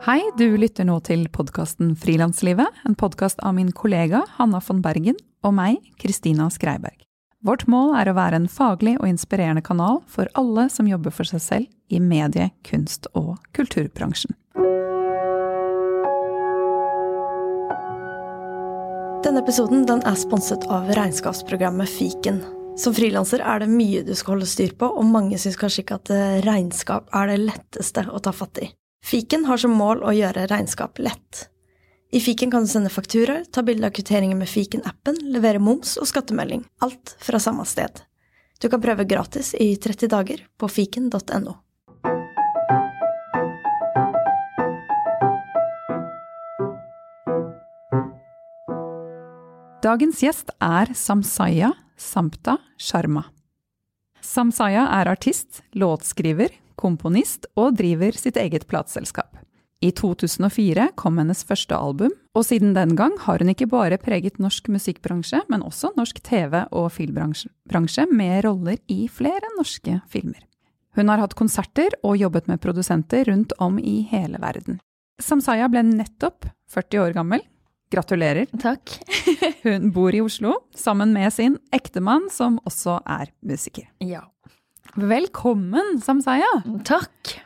Hei, du lytter nå til podkasten Frilanslivet, en podkast av min kollega Hanna von Bergen og meg, Kristina Skreiberg. Vårt mål er å være en faglig og inspirerende kanal for alle som jobber for seg selv i medie-, kunst- og kulturbransjen. Denne episoden den er sponset av regnskapsprogrammet Fiken. Som frilanser er det mye du skal holde styr på, og mange syns kanskje ikke at regnskap er det letteste å ta fatt i. Fiken har som mål å gjøre regnskap lett. I Fiken kan du sende fakturaer, ta bilde av kvitteringer med Fiken-appen, levere moms og skattemelding. Alt fra samme sted. Du kan prøve gratis i 30 dager på fiken.no. Dagens gjest er Samsaya Samta Sharma. Samsaya er artist, låtskriver, komponist og driver sitt eget plateselskap. I 2004 kom hennes første album, og siden den gang har hun ikke bare preget norsk musikkbransje, men også norsk TV- og filmbransje med roller i flere norske filmer. Hun har hatt konserter og jobbet med produsenter rundt om i hele verden. Samsaya ble nettopp 40 år gammel. Gratulerer. Takk. Hun bor i Oslo sammen med sin ektemann, som også er musiker. Ja. Velkommen, Samsaya! Takk.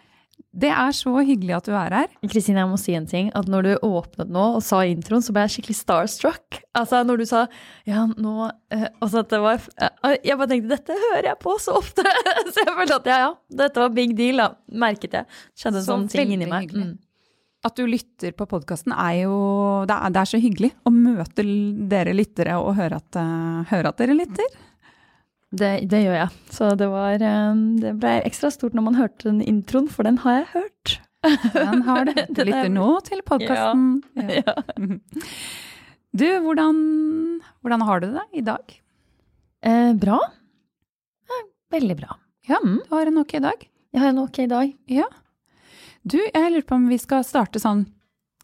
Det er så hyggelig at du er her. Kristine, jeg må si en ting. At når du åpnet nå og sa introen, så ble jeg skikkelig starstruck. Altså, når du sa ja, nå eh, Altså, var eh, Jeg bare tenkte dette hører jeg på så ofte! så jeg følte at ja, ja, dette var big deal, da. Merket jeg. Skjedde en Så sånn ting inni meg. Mm. At du lytter på podkasten er jo det er, det er så hyggelig å møte dere lyttere og høre at, uh, høre at dere lytter. Det, det gjør jeg. Så det var eh, Det ble ekstra stort når man hørte den introen, for den har jeg hørt. Den har det. Du er- lytter nå til podkasten. Ja. Du, hvordan, hvordan har du det i dag? Eh, bra. Eh, veldig bra. Ja, Mm. du har en ok dag? Jeg har en ok dag. Ja. Du, jeg lurer på om vi skal starte sånn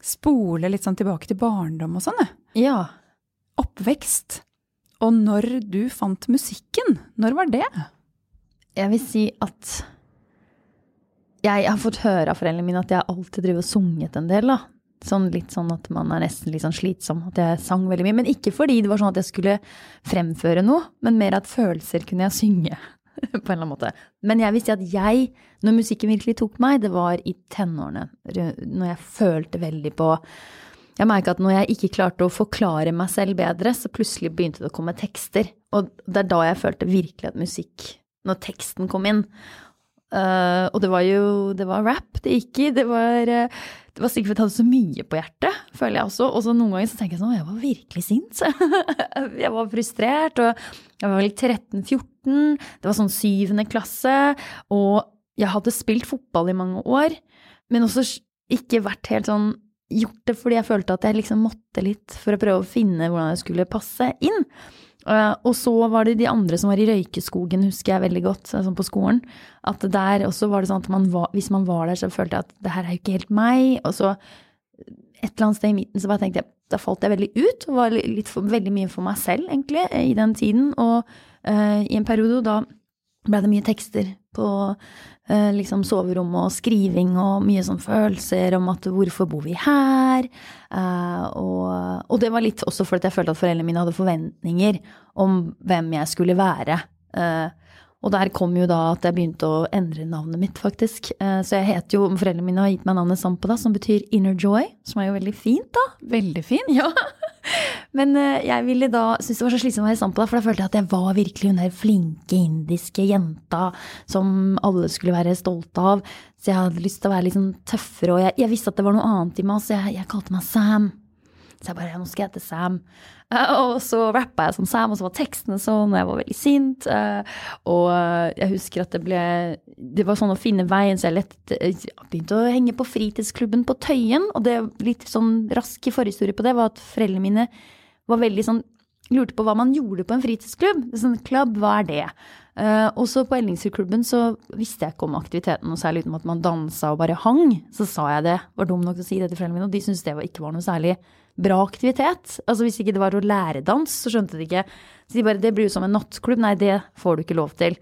Spole litt sånn tilbake til barndom og sånn. Ja. Oppvekst. Og når du fant musikken. Når var det? Jeg vil si at jeg har fått høre av foreldrene mine at jeg alltid driver og sunget en del, da. Sånn litt sånn at man er nesten litt sånn slitsom, at jeg sang veldig mye. Men ikke fordi det var sånn at jeg skulle fremføre noe, men mer at følelser kunne jeg synge. På en eller annen måte. Men jeg vil si at jeg, når musikken virkelig tok meg, det var i tenårene. Når jeg følte veldig på Jeg merka at når jeg ikke klarte å forklare meg selv bedre, så plutselig begynte det å komme tekster. Og det er da jeg følte virkelig at musikk Når teksten kom inn. Uh, og det var jo Det var rap det gikk i. Det var, eh, det var jeg hadde så mye på hjertet, føler jeg også. Og så noen ganger så tenker jeg sånn Jeg var virkelig sint. jeg var frustrert. Og jeg var vel 13-14. Det var sånn syvende klasse. Og jeg hadde spilt fotball i mange år, men også ikke vært helt sånn Gjort det fordi jeg følte at jeg liksom måtte litt for å prøve å finne hvordan jeg skulle passe inn. Uh, og så var det de andre som var i røykeskogen, husker jeg veldig godt, sånn på skolen. At der også var det sånn at man var, hvis man var der, så følte jeg at det her er jo ikke helt meg. Og så et eller annet sted i midten så bare tenkte jeg, da falt jeg veldig ut. Og var litt for, veldig mye for meg selv, egentlig, i den tiden. Og uh, i en periode, da ble det mye tekster på eh, liksom soverommet og skriving og mye sånn følelser om at hvorfor bor vi her? Eh, og, og det var litt også fordi jeg følte at foreldrene mine hadde forventninger om hvem jeg skulle være. Eh, og der kom jo da at jeg begynte å endre navnet mitt, faktisk. Uh, så jeg heter jo, foreldrene mine har gitt meg navnet Sampada, som betyr Inner Joy, som er jo veldig fint, da. Veldig fint. Ja. Men eh, jeg ville da synes det var så slitsomt å være sammen på deg, for da følte jeg at jeg var virkelig hun der flinke indiske jenta som alle skulle være stolte av. Så jeg hadde lyst til å være litt sånn tøffere, og jeg, jeg visste at det var noe annet i meg, så jeg, jeg kalte meg Sam. Så jeg bare, nå skal jeg hete Sam. Eh, og så rappa jeg som Sam, og så var tekstene sånn, og jeg var veldig sint. eh, og jeg husker at det ble Det var sånn å finne veien, så jeg lett, eh, begynte å henge på fritidsklubben på Tøyen. Og det litt sånn rask forhistorie på det var at foreldrene mine var veldig sånn Lurte på hva man gjorde på en fritidsklubb. Sånn klubb, hva er det? Uh, og så på Ellingsrudklubben så visste jeg ikke om aktiviteten noe særlig utenom at man dansa og bare hang. Så sa jeg det, var dum nok til å si det til foreldrene mine, og de syntes det ikke var noe særlig bra aktivitet. Altså hvis ikke det var å lære dans, så skjønte de ikke. Så de bare, det blir jo som en nattklubb. Nei, det får du ikke lov til.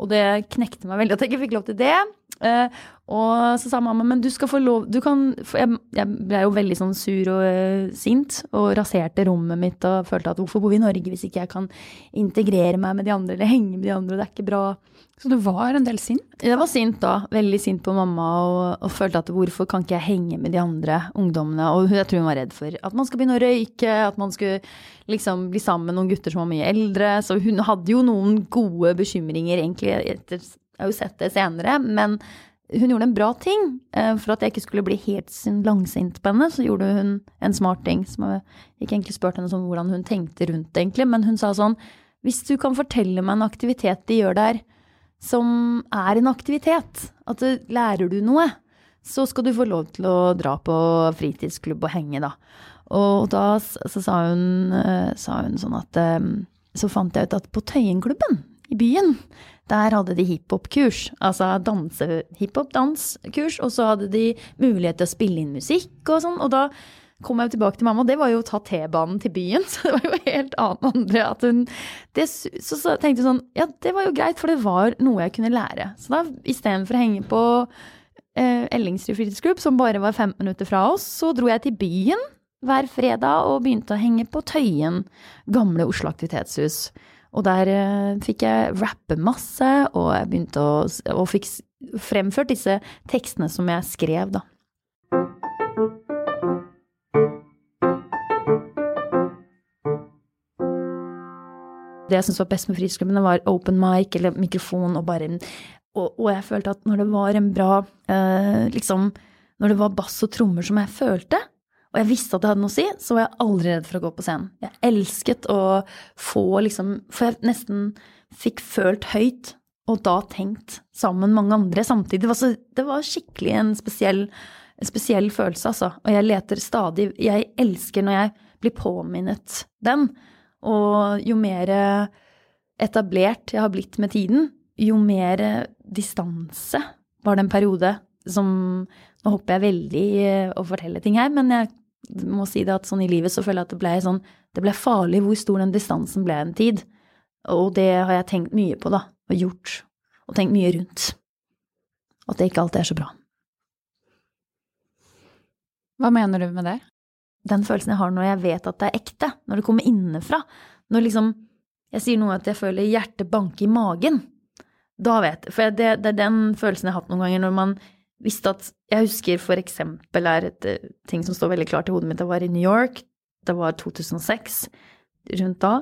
Og det knekte meg veldig at jeg ikke fikk lov til det. Eh, og så sa mamma men du skal få lov du kan, jeg, jeg ble jo veldig sånn sur og uh, sint og raserte rommet mitt og følte at hvorfor bor vi i Norge hvis ikke jeg kan integrere meg med de andre eller henge med de andre, det er ikke bra. Så du var en del sint? Jeg var sint da. Veldig sint på mamma og, og følte at hvorfor kan ikke jeg henge med de andre ungdommene? Og jeg tror hun var redd for at man skal begynne å røyke, at man skulle liksom bli sammen med noen gutter som var mye eldre. Så hun hadde jo noen gode bekymringer, egentlig. Etter, jeg har jo sett det senere. Men hun gjorde en bra ting. Eh, for at jeg ikke skulle bli helt langsint på henne, så gjorde hun en smart ting. Som jeg ikke egentlig spurte henne sånn hvordan hun tenkte rundt det, egentlig. Men hun sa sånn Hvis du kan fortelle meg en aktivitet de gjør der, som er en aktivitet. At du, lærer du noe, så skal du få lov til å dra på fritidsklubb og henge, da. Og da så sa hun, eh, sa hun sånn at eh, Så fant jeg ut at på Tøyenklubben i byen, der hadde de hiphop-kurs. Altså hiphop-danskurs, og så hadde de mulighet til å spille inn musikk og sånn. Og da kom jeg tilbake til mamma, og det var jo å ta T-banen til byen. Så det var jo helt annet andre at hun det, Så, så tenkte jeg sånn, ja det var jo greit, for det var noe jeg kunne lære. Så da istedenfor å henge på eh, Ellingsrud fritidsklubb, som bare var 15 minutter fra oss, så dro jeg til byen hver fredag og begynte å henge på Tøyen, gamle Oslo aktivitetshus. Og der eh, fikk jeg rappe masse, og jeg begynte å Og fikk fremført disse tekstene som jeg skrev, da. Det jeg syntes var best med fritidsklubbene, var open mic eller mikrofon og bare og, og, jeg følte at når det var en bra eh, Liksom Når det var bass og trommer som jeg følte, og jeg visste at det hadde noe å si, så var jeg aldri redd for å gå på scenen. Jeg elsket å få liksom For jeg nesten fikk følt høyt, og da tenkt sammen med mange andre samtidig. Det var, så, det var skikkelig en spesiell, en spesiell følelse, altså. Og jeg leter stadig Jeg elsker når jeg blir påminnet den. Og jo mer etablert jeg har blitt med tiden, jo mer distanse var det en periode som Nå hopper jeg veldig å fortelle ting her, men jeg må si det at sånn i livet så føler jeg at det ble sånn Det ble farlig hvor stor den distansen ble en tid. Og det har jeg tenkt mye på, da. Og gjort. Og tenkt mye rundt. At det ikke alltid er så bra. Hva mener du med det? den følelsen jeg har når jeg vet at det er ekte, når det kommer innenfra. Når liksom jeg sier noe at jeg føler hjertet banke i magen, da vet jeg. For det, det, er den følelsen jeg har hatt noen ganger når man visste at Jeg husker for eksempel er et eh, ting som står veldig klart i hodet mitt. Jeg var i New York, det var 2006, rundt da,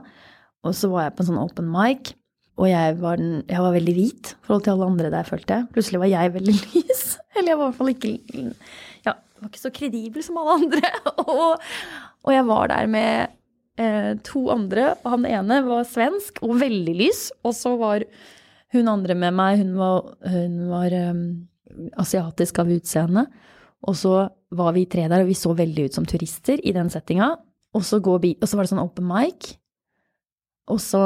og så var jeg på en sånn open mic. Og jeg var, den, jeg var veldig hvit i forhold til alle andre der, følte jeg. Plutselig var jeg veldig lys. Eller jeg var i hvert fall ikke Ja, var ikke så kredibel som alle andre. og, og, jeg var der med eh, to andre, og han ene var svensk og veldig lys. Og så var hun andre med meg, hun var, hun var um, asiatisk av utseende. Og så var vi tre der, og vi så veldig ut som turister i den settinga. Og så, vi, og så var det sånn open mic. Og så,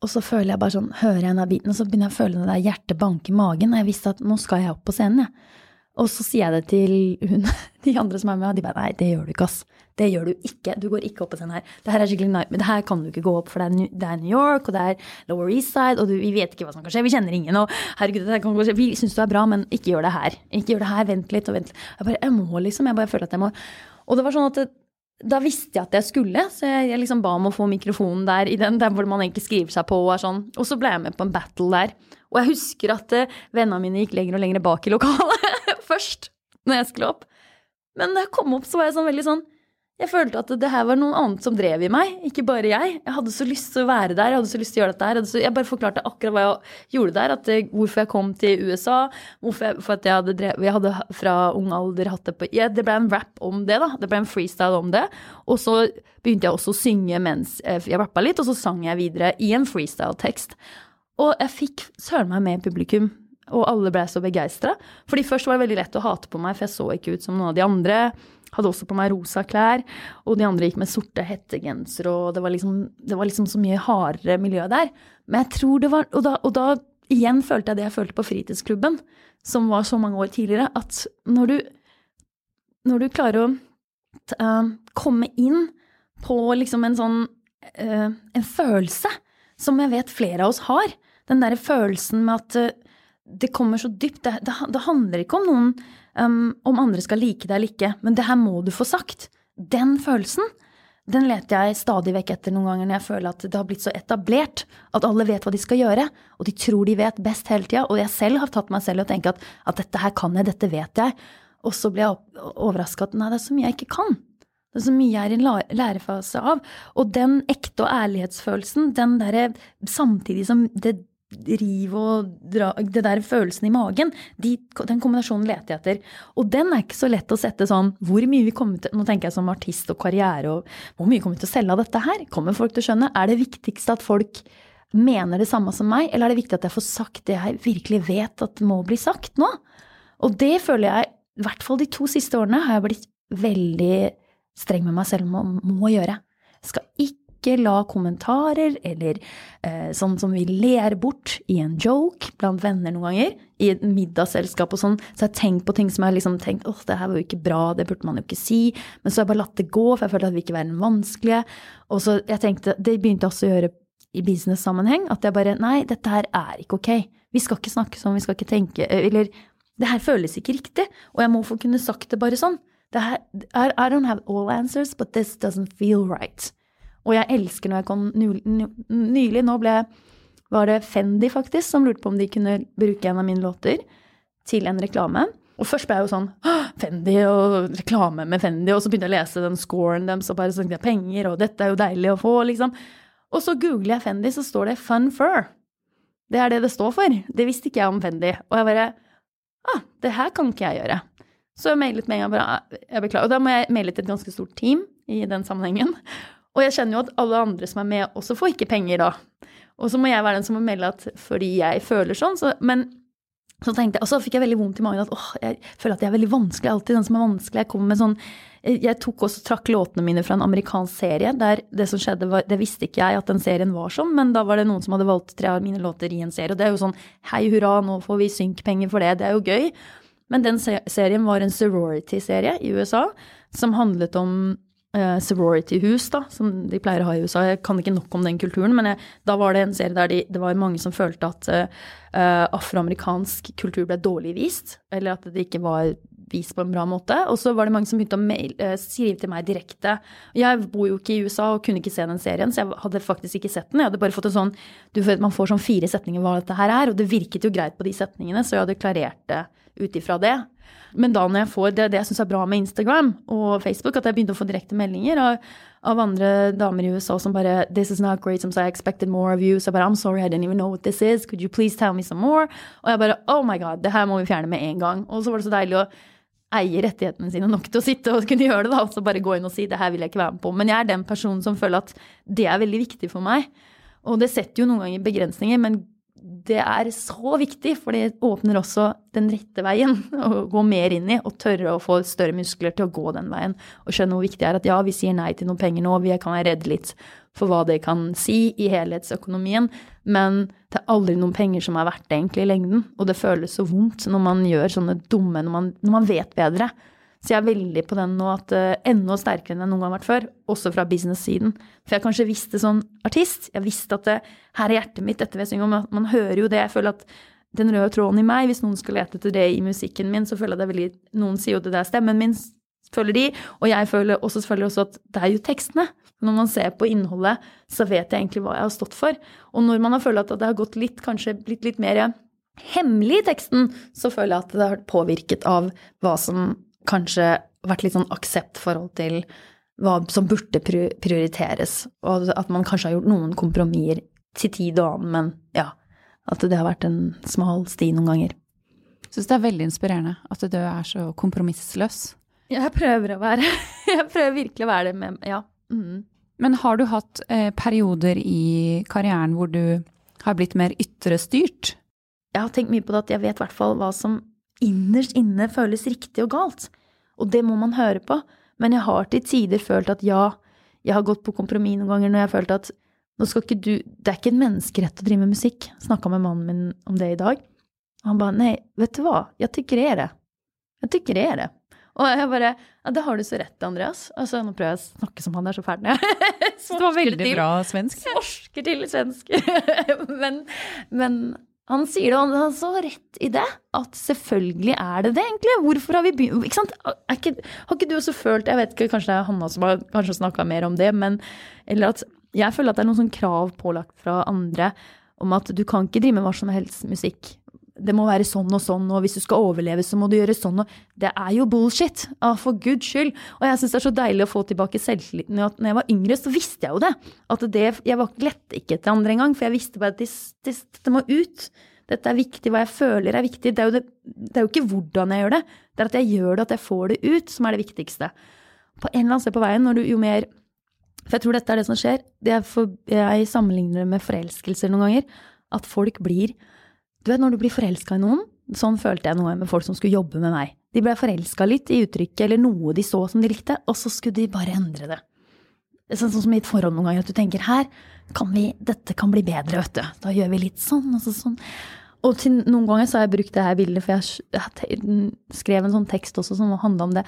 og så føler jeg bare sånn, hører jeg denne biten, og så begynner jeg å føle det der hjertet banke i magen. Og jeg visste at nå skal jeg opp på scenen, jeg. Og så sier jeg det til hun, de andre som er med, og de bare nei, det gjør du ikke, ass. Det gjør du ikke. Du går ikke opp på scenen her. Det her er skikkelig men Det her kan du ikke gå opp, for det er, New York, og det er Lower East Side, og du, vi vet ikke hva som kan skje. Vi kjenner ingen, og herregud, det kan skje. Vi syns du er bra, men ikke gjør det her. Ikke gjør det her. Vent litt og vent. Jeg bare, jeg må liksom. Jeg bare føler at jeg må. Og det var sånn at det, da visste jeg at jeg skulle, så jeg, jeg, liksom ba om å få mikrofonen der, i den, der hvor man egentlig skriver seg på. Og er sånn. Og så ble jeg med på en battle der. Og jeg husker at uh, vennene mine gikk lenger og lenger bak i lokalet først når jeg skulle opp. Men da jeg kom opp, så var jeg sånn veldig sånn Jeg følte at det her var noen annet som drev i meg, ikke bare jeg. Jeg hadde så lyst til å være der, jeg hadde så lyst til å gjøre dette her. Jeg, jeg bare forklarte akkurat hva jeg gjorde der, det, hvorfor jeg kom til USA. Hvorfor jeg, for at jeg hadde, drev, jeg hadde fra ung alder hatt det på ja, Det ble en rap om det, da. Det ble en freestyle om det. Og så begynte jeg også å synge mens jeg rappa litt, og så sang jeg videre i en freestyle-tekst. Og jeg fikk søren meg med publikum og alle ble så begeistra. Fordi først var det veldig lett å hate på meg, for jeg så ikke ut som noen av de andre. Hadde også på meg rosa klær, og de andre gikk med sorte hettegensere, og det var, liksom, det var liksom så mye hardere miljø der. Men jeg tror det var Og da, og da igjen følte jeg det jeg følte på fritidsklubben, som var så mange år tidligere, at når du, når du klarer å uh, komme inn på liksom en sånn uh, En følelse som jeg vet flere av oss har. Den derre følelsen med at uh, det kommer så dypt. Det, det, det handler ikke om noen um, om andre skal like deg eller ikke, men det her må du få sagt. Den følelsen, den leter jeg stadig vekk etter noen ganger når jeg føler at det har blitt så etablert at alle vet hva de skal gjøre, og de tror de vet best hele tida. Og jeg selv har tatt meg selv og tenkt at, at dette her kan jeg, dette vet jeg. Og så blir jeg overraska at nei, det er så mye jeg ikke kan. Det er så mye jeg er i en lærefase av. Og den ekte og ærlighetsfølelsen, den derre samtidig som det riv og dra, det der følelsen i magen, de, den kombinasjonen leter jeg etter. Og den er ikke så lett å sette sånn hvor mye vi kommer til Nå tenker jeg som artist og karriere og hvor mye kommer vi til å selge av dette her? Kommer folk til å skjønne? Er det viktigste at folk mener det samme som meg, eller er det viktig at jeg får sagt det jeg virkelig vet at må bli sagt nå? Og det føler jeg, i hvert fall de to siste årene, har jeg blitt veldig streng med meg selv om å må gjøre. Jeg skal ikke ikke la kommentarer eller eh, sånn som vi ler bort i en joke blant venner noen ganger, i et middagsselskap og sånn, så jeg tenkt på ting som jeg liksom tenkt åh, det her var jo ikke bra, det burde man jo ikke si, men så har jeg bare latt det gå, for jeg følte at det ikke ikke være vanskelige. Og så jeg tenkte, det begynte jeg også å gjøre i business-sammenheng, at jeg bare nei, dette her er ikke ok. Vi skal ikke snakke sånn, vi skal ikke tenke Eller det her føles ikke riktig, og jeg må få kunne sagt det bare sånn. Det her, I don't have all answers, but this doesn't feel right. Og jeg elsker når jeg kom nylig Nå ble, var det Fendi faktisk som lurte på om de kunne bruke en av mine låter til en reklame. Og først ble jeg jo sånn Fendi og reklame med Fendi, og så begynte jeg å lese den scoren deres og bare tenkte jeg penger, og dette er jo deilig å få, liksom. Og så googler jeg Fendi, så står det Fun Fur. Det er det det står for. Det visste ikke jeg om Fendi. Og jeg bare Ah, det her kan ikke jeg gjøre. Så jeg mailet med en gang bare «Ah, Jeg beklager. Og da må jeg maile til et ganske stort team i den sammenhengen. Og jeg kjenner jo at alle andre som er med, også får ikke penger da. Og så må jeg være den som må melde at fordi jeg føler sånn, så Men så tenkte jeg, og så fikk jeg veldig vondt i magen at åh, jeg føler at jeg er veldig vanskelig. Alltid den som er vanskelig. Jeg kommer med sånn Jeg tok også trakk låtene mine fra en amerikansk serie der det som skjedde, var Det visste ikke jeg at den serien var sånn, men da var det noen som hadde valgt tre av mine låter i en serie. Og det er jo sånn hei hurra, nå får vi synkpenger for det. Det er jo gøy. Men den serien var en sorority-serie i USA som handlet om uh, sorority-hus, da, som de pleier å ha i USA. Jeg kan ikke nok om den kulturen, men jeg, da var det en serie der de, det var mange som følte at uh, afroamerikansk kultur ble dårlig vist, eller at det ikke var vist på en bra måte. Og så var det mange som begynte å mail, uh, skrive til meg direkte. Jeg bor jo ikke i USA og kunne ikke se den serien, så jeg hadde faktisk ikke sett den. Jeg hadde bare fått en sånn du vet, Man får sånn fire setninger hva dette her er, og det virket jo greit på de setningene, så jeg hadde klarert det ut ifra det. Men da når jeg får det, det jeg syns er bra med Instagram og Facebook, at jeg begynte å få direkte meldinger av, av, andre damer i USA som bare This is not great, som sa I expected more of you. Så jeg bare I'm sorry, I didn't even know what this is. Could you please tell me some more? Og jeg bare Oh my God, det her må vi fjerne med en gang. Og så var det så deilig å eie rettighetene sine nok til å sitte og kunne gjøre det, da. Og så bare gå inn og si det her vil jeg ikke være med på. Men jeg er den personen som føler at det er veldig viktig for meg. Og det setter jo noen ganger begrensninger, men det er så viktig, for det åpner også den rette veien å gå mer inn i, og tørre å få større muskler til å gå den veien. Og skjønne hvor viktig det er at ja, vi sier nei til noen penger nå, vi kan være redde litt for hva det kan si i helhetsøkonomien, men det er aldri noen penger som er verdt det egentlig i lengden. Og det føles så vondt når man gjør sånne dumme, når man, når man vet bedre. Så jeg er veldig på den nå at uh, enda sterkere enn jeg noen gang har vært før, også fra business-siden. For jeg kanskje visste som artist, jeg visste at det, her er hjertet mitt, dette vil jeg synge om. Man hører jo det. Jeg føler at den røde tråden i meg, hvis noen skal lete etter det i musikken min, så føler jeg det veldig Noen sier jo det er stemmen min, føler de, og jeg føler også selvfølgelig også at det er jo tekstene. Når man ser på innholdet, så vet jeg egentlig hva jeg har stått for. Og når man har følt at det har gått litt, kanskje blitt litt mer hemmelig i teksten, så føler jeg at det har vært påvirket av hva som kanskje vært litt sånn akseptforhold til hva som burde prioriteres, og at man kanskje har gjort noen kompromisser til tid og annen, men ja, at det har vært en smal sti noen ganger. Jeg syns det er veldig inspirerende at du er så kompromissløs. Jeg prøver å være Jeg prøver virkelig å være det med Ja. Mm. Men har du hatt eh, perioder i karrieren hvor du har blitt mer ytre styrt? Jeg har tenkt mye på det at jeg vet i hvert fall hva som innerst inne føles riktig og galt. Og det må man høre på. Men jeg har til tider følt at ja, jeg har gått på kompromiss noen ganger når jeg har følt at nå skal ikke du Det er ikke en menneskerett å drive med musikk. Snakka med mannen min om det i dag. Og han bare nei, vet du hva, jeg tykker det er det. Jeg tykker det er det. Og jeg bare Ja, det har du så rett, Andreas. Altså, nå prøver jeg å snakke som han er så fæl når Det var veldig bra svensk. Forsker til svensk. men, men Han sier det, og han har så rett i det, at selvfølgelig er det det, egentlig. Hvorfor har vi begynt Ikke sant? Ikke, har ikke du også følt Jeg vet ikke, kanskje det er Hanna som har snakka mer om det, men Eller at jeg føler at det er noen sånn krav pålagt fra andre om at du kan ikke drive med hva som helst musikk det må være sånn og sånn, og hvis du skal overleve, så må du gjøre sånn og Det er jo bullshit! Ah, for guds skyld! Og jeg syns det er så deilig å få tilbake selvtilliten. Når jeg var yngre, så visste jeg jo det. At det Jeg lette ikke etter andre engang, for jeg visste bare at det, det, må ut. Dette er viktig, hva jeg føler er viktig. Det er, det, det er jo ikke hvordan jeg gjør det, det er at jeg gjør det, at jeg får det ut, som er det viktigste. På en eller annen sted på veien, når du jo mer For jeg tror dette er det som skjer. Det for, jeg sammenligner det med forelskelser noen ganger. At folk blir du vet når du blir forelska i noen, sånn følte jeg noe med folk som skulle jobbe med meg. De ble forelska litt i uttrykket eller noe de så som de likte, og så skulle de bare endre det. Sånn, sånn som i et forhold noen ganger, at du tenker her kan vi, dette kan bli bedre, vet du. Da gjør vi litt sånn og så sånn. Og til, noen ganger så har jeg brukt det her bildet, for jeg, jeg skrev en sånn tekst også som handla om det.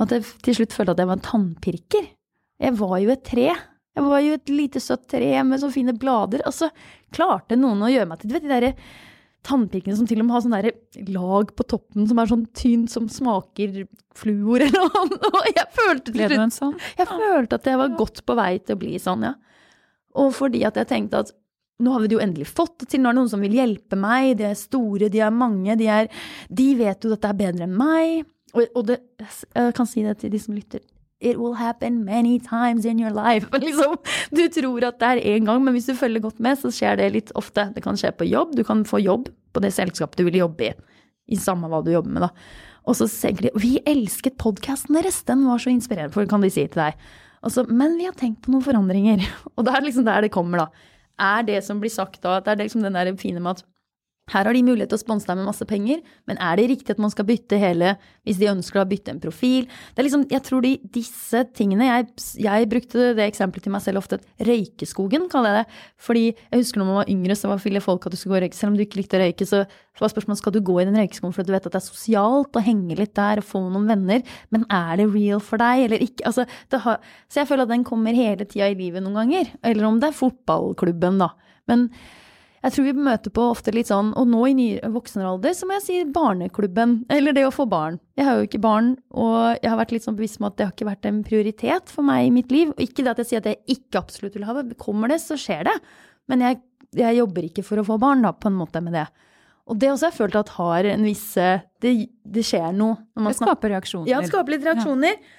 At jeg til slutt følte at jeg var en tannpirker. Jeg var jo et tre. Jeg var jo et lite søtt tre med så fine blader. Og så klarte noen å gjøre meg til Du vet de derre tannpirkene som til og med har sånn lag på toppen som er sånn tynt som smaker fluor eller noe. Og jeg følte til slutt sånn? Jeg følte at jeg var godt på vei til å bli sånn, ja. Og fordi at jeg tenkte at nå har vi det jo endelig fått det til, nå er det noen som vil hjelpe meg, de er store, de er mange, de, er, de vet jo at dette er bedre enn meg. Og, og det, jeg kan si det til de som lytter, It will happen many times in your life. Liksom, du tror at det er én gang, men hvis du følger godt med, så skjer det litt ofte. Det kan skje på jobb. Du kan få jobb på det selskapet du vil jobbe i. I samme hva du jobber med, da. Og så tenker de vi elsket podkasten deres, den var så inspirerende, for kan de si til deg. Så, men vi har tenkt på noen forandringer. Og det er liksom der det kommer, da. Er det som blir sagt da, det er liksom den der fine med at her har de mulighet til å sponse deg med masse penger, men er det riktig at man skal bytte hele hvis de ønsker å bytte en profil? Det er liksom, Jeg tror de, disse tingene jeg, jeg, brukte det eksempelet til meg selv ofte. Røykeskogen, kaller jeg det. Fordi jeg husker når man var yngre, så var ville folk at du skulle gå og røyke. Selv om du ikke likte å røyke, så var spørsmålet skal du gå i den røykeskogen fordi du vet at det er sosialt å henge litt der og få noen venner. Men er det real for deg eller ikke? Altså, har, så jeg føler at den kommer hele tida i livet noen ganger. Eller om det er fotballklubben, da. Men jeg tror vi møter på ofte litt sånn, og nå i ny voksenalder, så må jeg si barneklubben, eller det å få barn. Jeg har jo ikke barn, og jeg har vært litt sånn bevisst med at det har ikke vært en prioritet for meg i mitt liv. Og ikke det at jeg sier at jeg ikke absolutt vil ha det, kommer det, så skjer det. Men jeg, jeg jobber ikke for å få barn, da, på en måte med det. Og det også har jeg følt at har en viss Det, det skjer noe. det skaper reaksjoner. Ja, det skaper litt reaksjoner. Ja.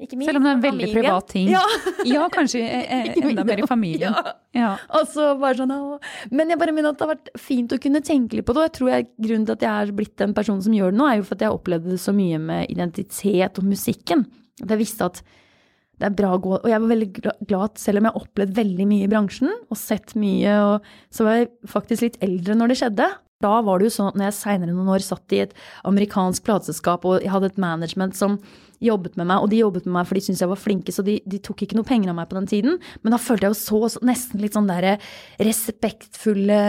Selv om det er en veldig familie. privat ting. Ja, ja kanskje eh, eh, enda mer i familien. Ja. ja. Altså, bare sånn, Men jeg bare mener at det har vært fint å kunne tenke litt på det. Og jeg tror jeg, grunnen til at jeg er blitt den personen som gjør det nå, er jo for at jeg opplevde det så mye med identitet og musikken. At jeg visste at det er bra å gå Og jeg var veldig glad selv om jeg har opplevd veldig mye i bransjen og sett mye, og så var jeg faktisk litt eldre når det skjedde. Da var det jo sånn når jeg seinere noen år satt i et amerikansk plateselskap og jeg hadde et management som jobbet med meg, og de jobbet med meg for de syntes jeg var flinke, så de, de, tok ikke noe penger av meg på den tiden. Men da følte jeg jo så, så nesten litt sånn derre respektfulle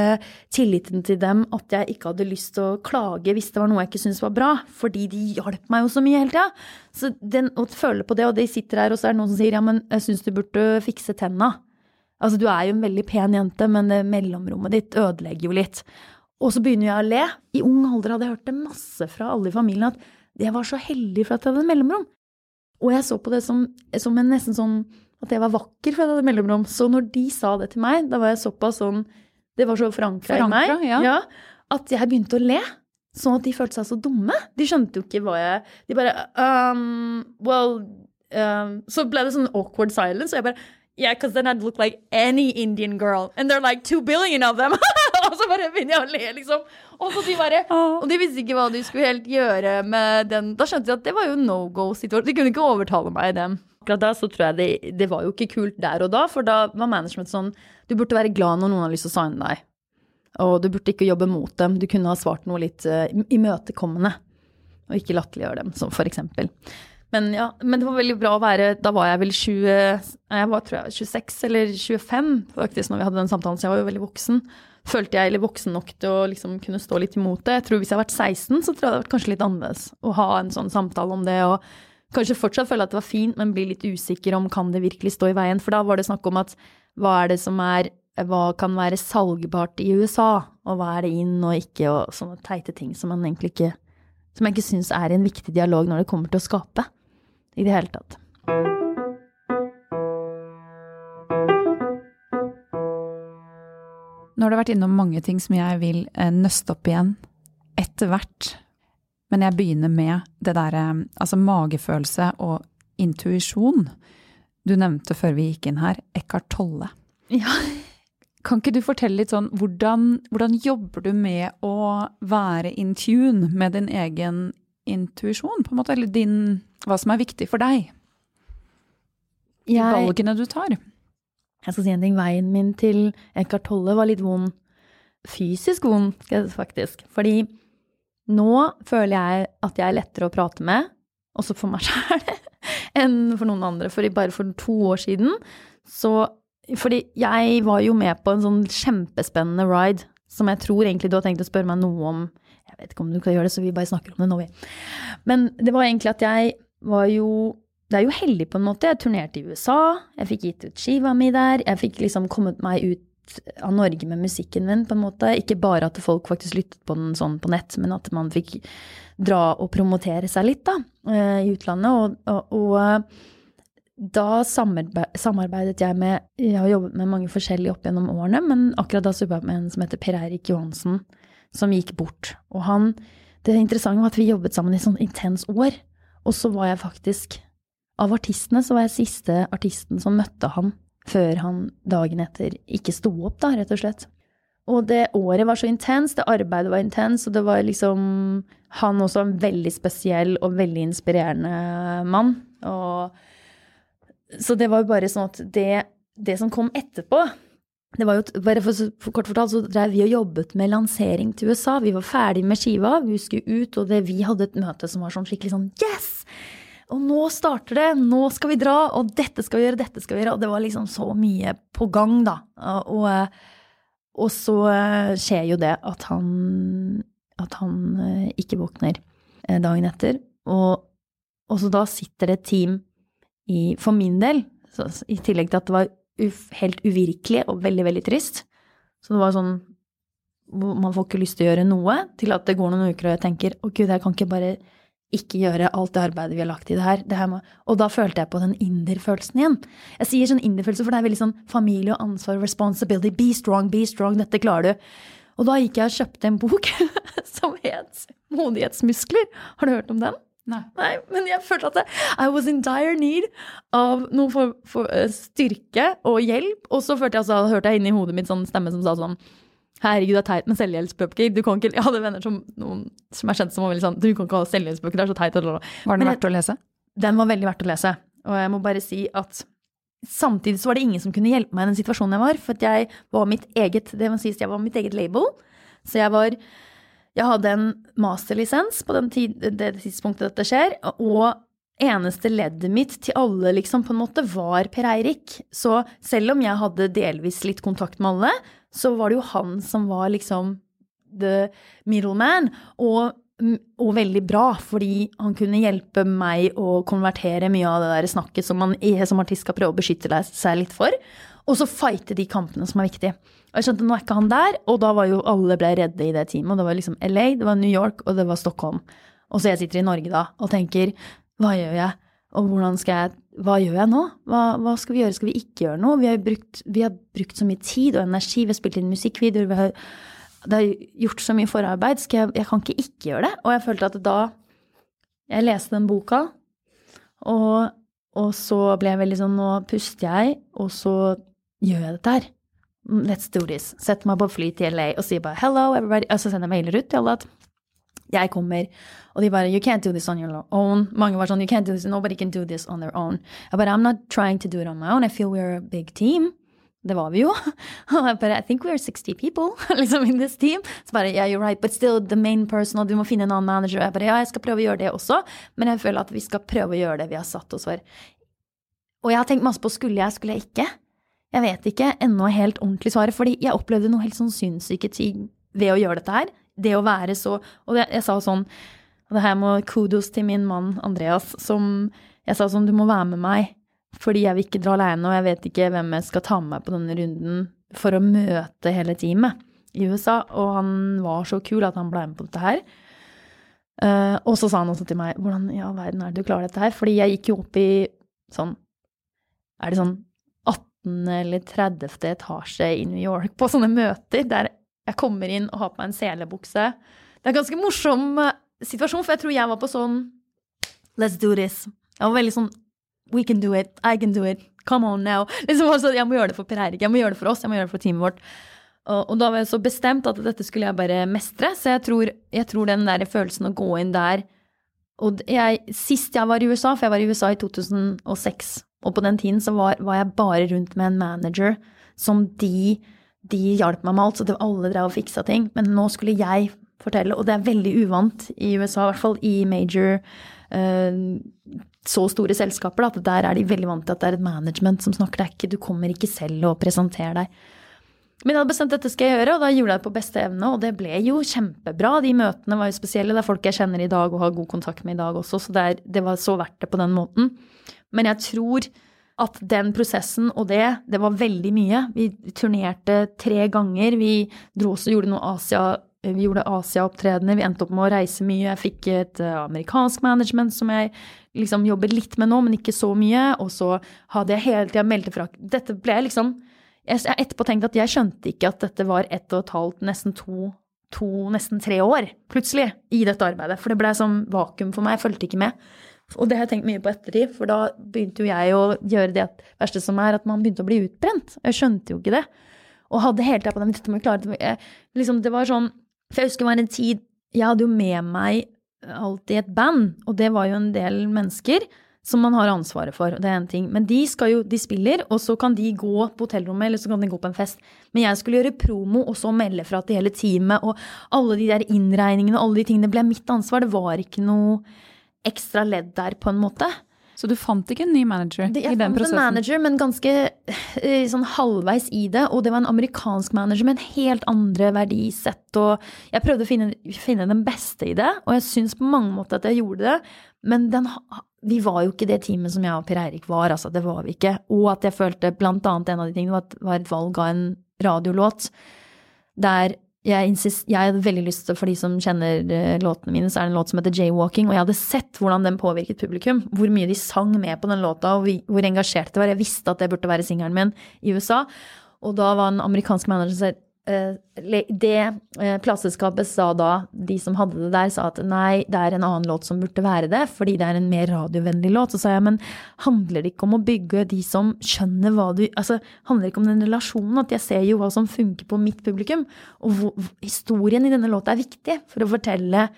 tilliten til dem at jeg ikke hadde lyst til å klage hvis det var noe jeg ikke syntes var bra, fordi de hjalp meg jo så mye hele tida. Så den, å føle på det, og de sitter her, og så er det noen som sier ja, men jeg syns du burde fikse tenna. Altså, du er jo en veldig pen jente, men det mellomrommet ditt ødelegger jo litt. Og så begynner jeg å le. I ung alder hadde jeg hørt det masse fra alle i familien at jeg var så heldig for at jeg hadde mellomrom. Og jeg så på det som, som en nesten sånn at jeg var vakker for at jeg hadde mellomrom. Så når de sa det til meg, da var jeg såpass sånn Det var så forankra i meg ja. Ja, at jeg begynte å le. Sånn at de følte seg så dumme. De skjønte jo ikke hva jeg De bare um, Well um, Så ble det sånn awkward silence, og jeg bare Yeah, because then I'd look like any Indian girl. And they're like two billion of them. og så bare begynner jeg å le, liksom. Og, så de bare, og de visste ikke hva de skulle helt gjøre med den. Da skjønte de at det var jo no go-situasjon. De kunne ikke overtale meg i dem. Akkurat da så tror jeg det, det var jo ikke kult der og da, for da var management sånn Du burde være glad når noen har lyst til å signe deg. Og du burde ikke jobbe mot dem. Du kunne ha svart noe litt uh, imøtekommende. Og ikke latterliggjøre dem, som for eksempel. Men ja, men det var veldig bra å være Da var jeg vel 20 Jeg var tror jeg 26 eller 25 faktisk når vi hadde den samtalen, så jeg var jo veldig voksen. Følte jeg eller voksen nok til å liksom kunne stå litt imot det. Jeg tror Hvis jeg hadde vært 16, så tror jeg det hadde vært kanskje litt annerledes å ha en sånn samtale om det. og Kanskje fortsatt føle at det var fint, men bli litt usikker om kan det virkelig stå i veien. For da var det snakk om at hva er det som er hva kan være salgbart i USA, og hva er det inn og ikke, og sånne teite ting som man egentlig ikke Som jeg ikke syns er en viktig dialog når det kommer til å skape i det hele tatt. Nå har det vært innom mange ting som jeg vil eh, nøste opp igjen etter hvert. Men jeg begynner med det derre altså magefølelse og intuisjon. Du nevnte før vi gikk inn her Eckhart Tolle. Ja. Kan ikke du fortelle litt sånn hvordan, hvordan jobber du med å være in tune med din egen intuisjon, på en måte? Eller din Hva som er viktig for deg? Jeg, valgene du tar. Jeg skal si en ting. Veien min til Eckhart Tolle var litt vond. Fysisk vond, faktisk. Fordi nå føler jeg at jeg er lettere å prate med, også for meg sjæl, enn for noen andre. For bare for to år siden så Fordi jeg var jo med på en sånn kjempespennende ride som jeg tror egentlig du har tenkt å spørre meg noe om. Jeg vet ikke om du kan gjøre det, så vi bare snakker om det nå, vi. Men det var egentlig at jeg var jo det er jo heldig på en måte. Jeg turnerte i USA, jeg fikk gitt ut skiva mi der. Jeg fikk liksom kommet meg ut av Norge med musikken min, på en måte. Ikke bare at folk faktisk lyttet på den sånn på nett, men at man fikk dra og promotere seg litt, da, eh, i utlandet. Og, og, og eh, da samarbe- samarbeidet jeg med Jeg har jobbet med mange forskjellige opp gjennom årene, men akkurat da så jobbet jeg med en som heter Per Eirik Johansen, som gikk bort. Og han Det interessante var at vi jobbet sammen i sånn intens år. Og så var jeg faktisk Av artistene så var jeg siste artisten som møtte han før han dagen etter ikke sto opp, da, rett og slett. Og det året var så intenst, det arbeidet var intens, og det var liksom Han også en veldig spesiell og veldig inspirerende mann. Og så det var jo bare sånn at det, det som kom etterpå det var jo, bare for, for Kort fortalt så drev vi og jobbet med lansering til USA. Vi var ferdig med skiva, vi skulle ut, og det, vi hadde et møte som var sånn skikkelig sånn Yes! Og nå starter det! Nå skal vi dra! Og dette skal vi gjøre, dette skal vi gjøre. Og det var liksom så mye på gang, da. Og, og så eh, skjer jo det at han, at han eh, ikke våkner eh, dagen etter. Og, og så da sitter det et team i, for min del, så, i tillegg til at det var uf, helt uvirkelig og veldig, veldig trist. Så det var sånn Man får ikke lyst til å gjøre noe, til at det går noen uker og jeg tenker å gud, jeg kan ikke bare ikke gjøre alt det arbeidet vi har lagt i det her. Det her må, og da følte jeg på den inder-følelsen igjen. Jeg sier sånn inder-følelse, for det er veldig sånn familie og ansvar, responsibility, be strong, be strong, dette klarer du. Og da gikk jeg og kjøpte en bok som het Modighetsmuskler. Har du hørt om den? Nei. Nei, men jeg følte at det, I was in dire need av noe for, for eh, styrke og hjelp. Og så følte jeg altså, hørte jeg inni hodet mitt sånn stemme som sa sånn Herregud, det er teit med selvhjelpsbøker. Du kan ikke, Jeg hadde venner som, noen, som er kjent som var veldig sånn Du kan ikke ha selvhjelpsbøker, det er så teit. Var den verdt å lese? Den var veldig verdt å lese. Og jeg må bare si at samtidig så var det ingen som kunne hjelpe meg i den situasjonen jeg var. For jeg var mitt eget det må sies, jeg var mitt eget label. Så jeg var Jeg hadde en masterlisens på den tid, det tidspunktet dette skjer. Og eneste leddet mitt til alle, liksom, på en måte, var Per Eirik. Så selv om jeg hadde delvis litt kontakt med alle, så var det jo han som var liksom the middleman. Og og veldig bra, fordi han kunne hjelpe meg å konvertere mye av det der snakket som man som artist skal prøve å beskytte seg litt for, og så fighte de kampene som er viktige. Og jeg skjønte nå er ikke han der, og da var jo alle ble redde i det teamet. Og det var liksom LA, det var New York, og det var Stockholm. Og så jeg sitter i Norge da og tenker hva gjør jeg? Og hvordan skal jeg Hva gjør jeg nå? Hva, hva skal vi gjøre? Skal vi ikke gjøre noe? Vi har, brukt, vi har brukt så mye tid og energi, vi har spilt inn musikkvideoer, vi har det har gjort så mye forarbeid, skal jeg, jeg kan ikke ikke gjøre det. Og jeg følte at da jeg leste den boka, og, og så ble jeg veldig sånn Nå puster jeg, og så gjør jeg dette her. Let's do this. Setter meg på fly til LA og sier bare hello, everybody. Og så sender jeg mailer ut til alle at jeg kommer. Og de bare you can't do this on your own. Mange var sånn you can't do this, nobody can do this on their own. Jeg bare I'm not trying to do it on my own. I feel we're a big team. Det var vi jo. Bare I think we're 60 people liksom in this team. Så bare yeah, you're right, but still the main person, og du må finne en annen manager. Jeg bare ja, jeg skal prøve å gjøre det også, men jeg føler at vi skal prøve å gjøre det vi har satt oss for. Og jeg har tenkt masse på skulle jeg, skulle jeg ikke? Jeg vet ikke ennå helt ordentlig svaret, fordi jeg opplevde noe helt sånn sinnssyke ting ved å gjøre dette her. Det å være så Og jeg, jeg sa sånn Og det her må kudos til min mann Andreas, som Jeg sa sånn, du må være med meg. Fordi jeg vil ikke dra alene, og jeg vet ikke hvem jeg skal ta med meg på denne runden for å møte hele teamet i USA, og han var så kul at han ble med på dette her. Uh, og så sa han også til meg hvordan i all verden er det du klarer dette her? Fordi jeg gikk jo opp i sånn Er det sånn 18. eller 30. etasje i New York på sånne møter der jeg kommer inn og har på meg en selebukse. Det er en ganske morsom uh, situasjon, for jeg tror jeg var på sånn Let's do this. Jeg var veldig sånn We can do it. I can do it. Come on now. Liksom, altså, jeg må gjøre det for Per Eirik. Jeg må gjøre det for oss. Jeg må gjøre det for teamet vårt. Og, og, da var jeg så bestemt at dette skulle jeg bare mestre. Så jeg tror, jeg tror den der følelsen å gå inn der Og jeg, sist jeg var i USA, for jeg var i USA i 2006, og på den tiden så var, var jeg bare rundt med en manager som de de hjalp meg med alt, så det, alle drev og fiksa ting. Men nå skulle jeg fortelle, og det er veldig uvant i USA, i hvert fall i major uh, så store selskaper, da, at der er de veldig vant til at det er et management som snakker. Er ikke, du kommer ikke selv og presenterer deg. Men jeg hadde bestemt dette skal jeg gjøre, og da gjorde jeg det på beste evne. Og det ble jo kjempebra. De møtene var jo spesielle. Det er folk jeg kjenner i dag og har god kontakt med i dag også, så det, er, det var så verdt det på den måten. Men jeg tror at den prosessen og det, det var veldig mye. Vi turnerte tre ganger. Vi dro og gjorde noe Asia vi gjorde Asia-opptredener, vi endte opp med å reise mye. Jeg fikk et uh, amerikansk management som jeg liksom jobber litt med nå, men ikke så mye. Og så hadde jeg hele tida meldt fra Dette ble liksom jeg har etterpå tenkt at jeg skjønte ikke at dette var ett og et halvt, nesten to, to, nesten tre år, plutselig, i dette arbeidet. For det ble som vakuum for meg. Jeg fulgte ikke med. Og det har jeg tenkt mye på ettertid, for da begynte jo jeg å gjøre det verste som er, at man begynte å bli utbrent. Jeg skjønte jo ikke det. Og hadde hele tida på den dette må vi klare det. Liksom, det var sånn For jeg husker det var en tid Jeg hadde jo med meg alltid et band, og det var jo en del mennesker som man har ansvaret for. Det er en ting. Men de, jo, de spiller, og så kan de gå på hotellrommet eller så kan de gå på en fest. Men jeg skulle gjøre promo og så melde fra til hele teamet, og alle de der innregningene og alle de tingene ble mitt ansvar. Det var ikke noe ekstra ledd der, på en måte. Så du fant ikke en ny manager det, i den prosessen? Jeg fant en manager, men ganske eh, sånn halvveis i det. Og det var en amerikansk manager med en helt andre verdisett. Og jeg prøvde å finne, finne den beste i det, og jeg syns på mange måter at jeg gjorde det. Men den vi var jo ikke det teamet som jeg og Per Eirik var, altså. Det var vi ikke. Og at jeg følte blant annet en av de tingene var et valg av en radiolåt der jeg, jeg hadde veldig lyst til, for de som kjenner uh, låtene mine, så er det en låt som heter Jaywalking, og jeg hadde sett hvordan den påvirket publikum. Hvor mye de sang med på den låta, og hvor engasjert det var. Jeg visste at det burde være singelen min i USA. Og da var en amerikansk manager som sa Eh, det eh, plateselskapet sa da, de som hadde det der, sa at nei, det er en annen låt som burde være det, fordi det er en mer radiovennlig låt. Så sa jeg, men handler det ikke om å bygge de som skjønner hva du Altså, handler det ikke om den relasjonen? At jeg ser jo hva som funker på mitt publikum. Og hvor, historien i denne låta er viktig for å fortelle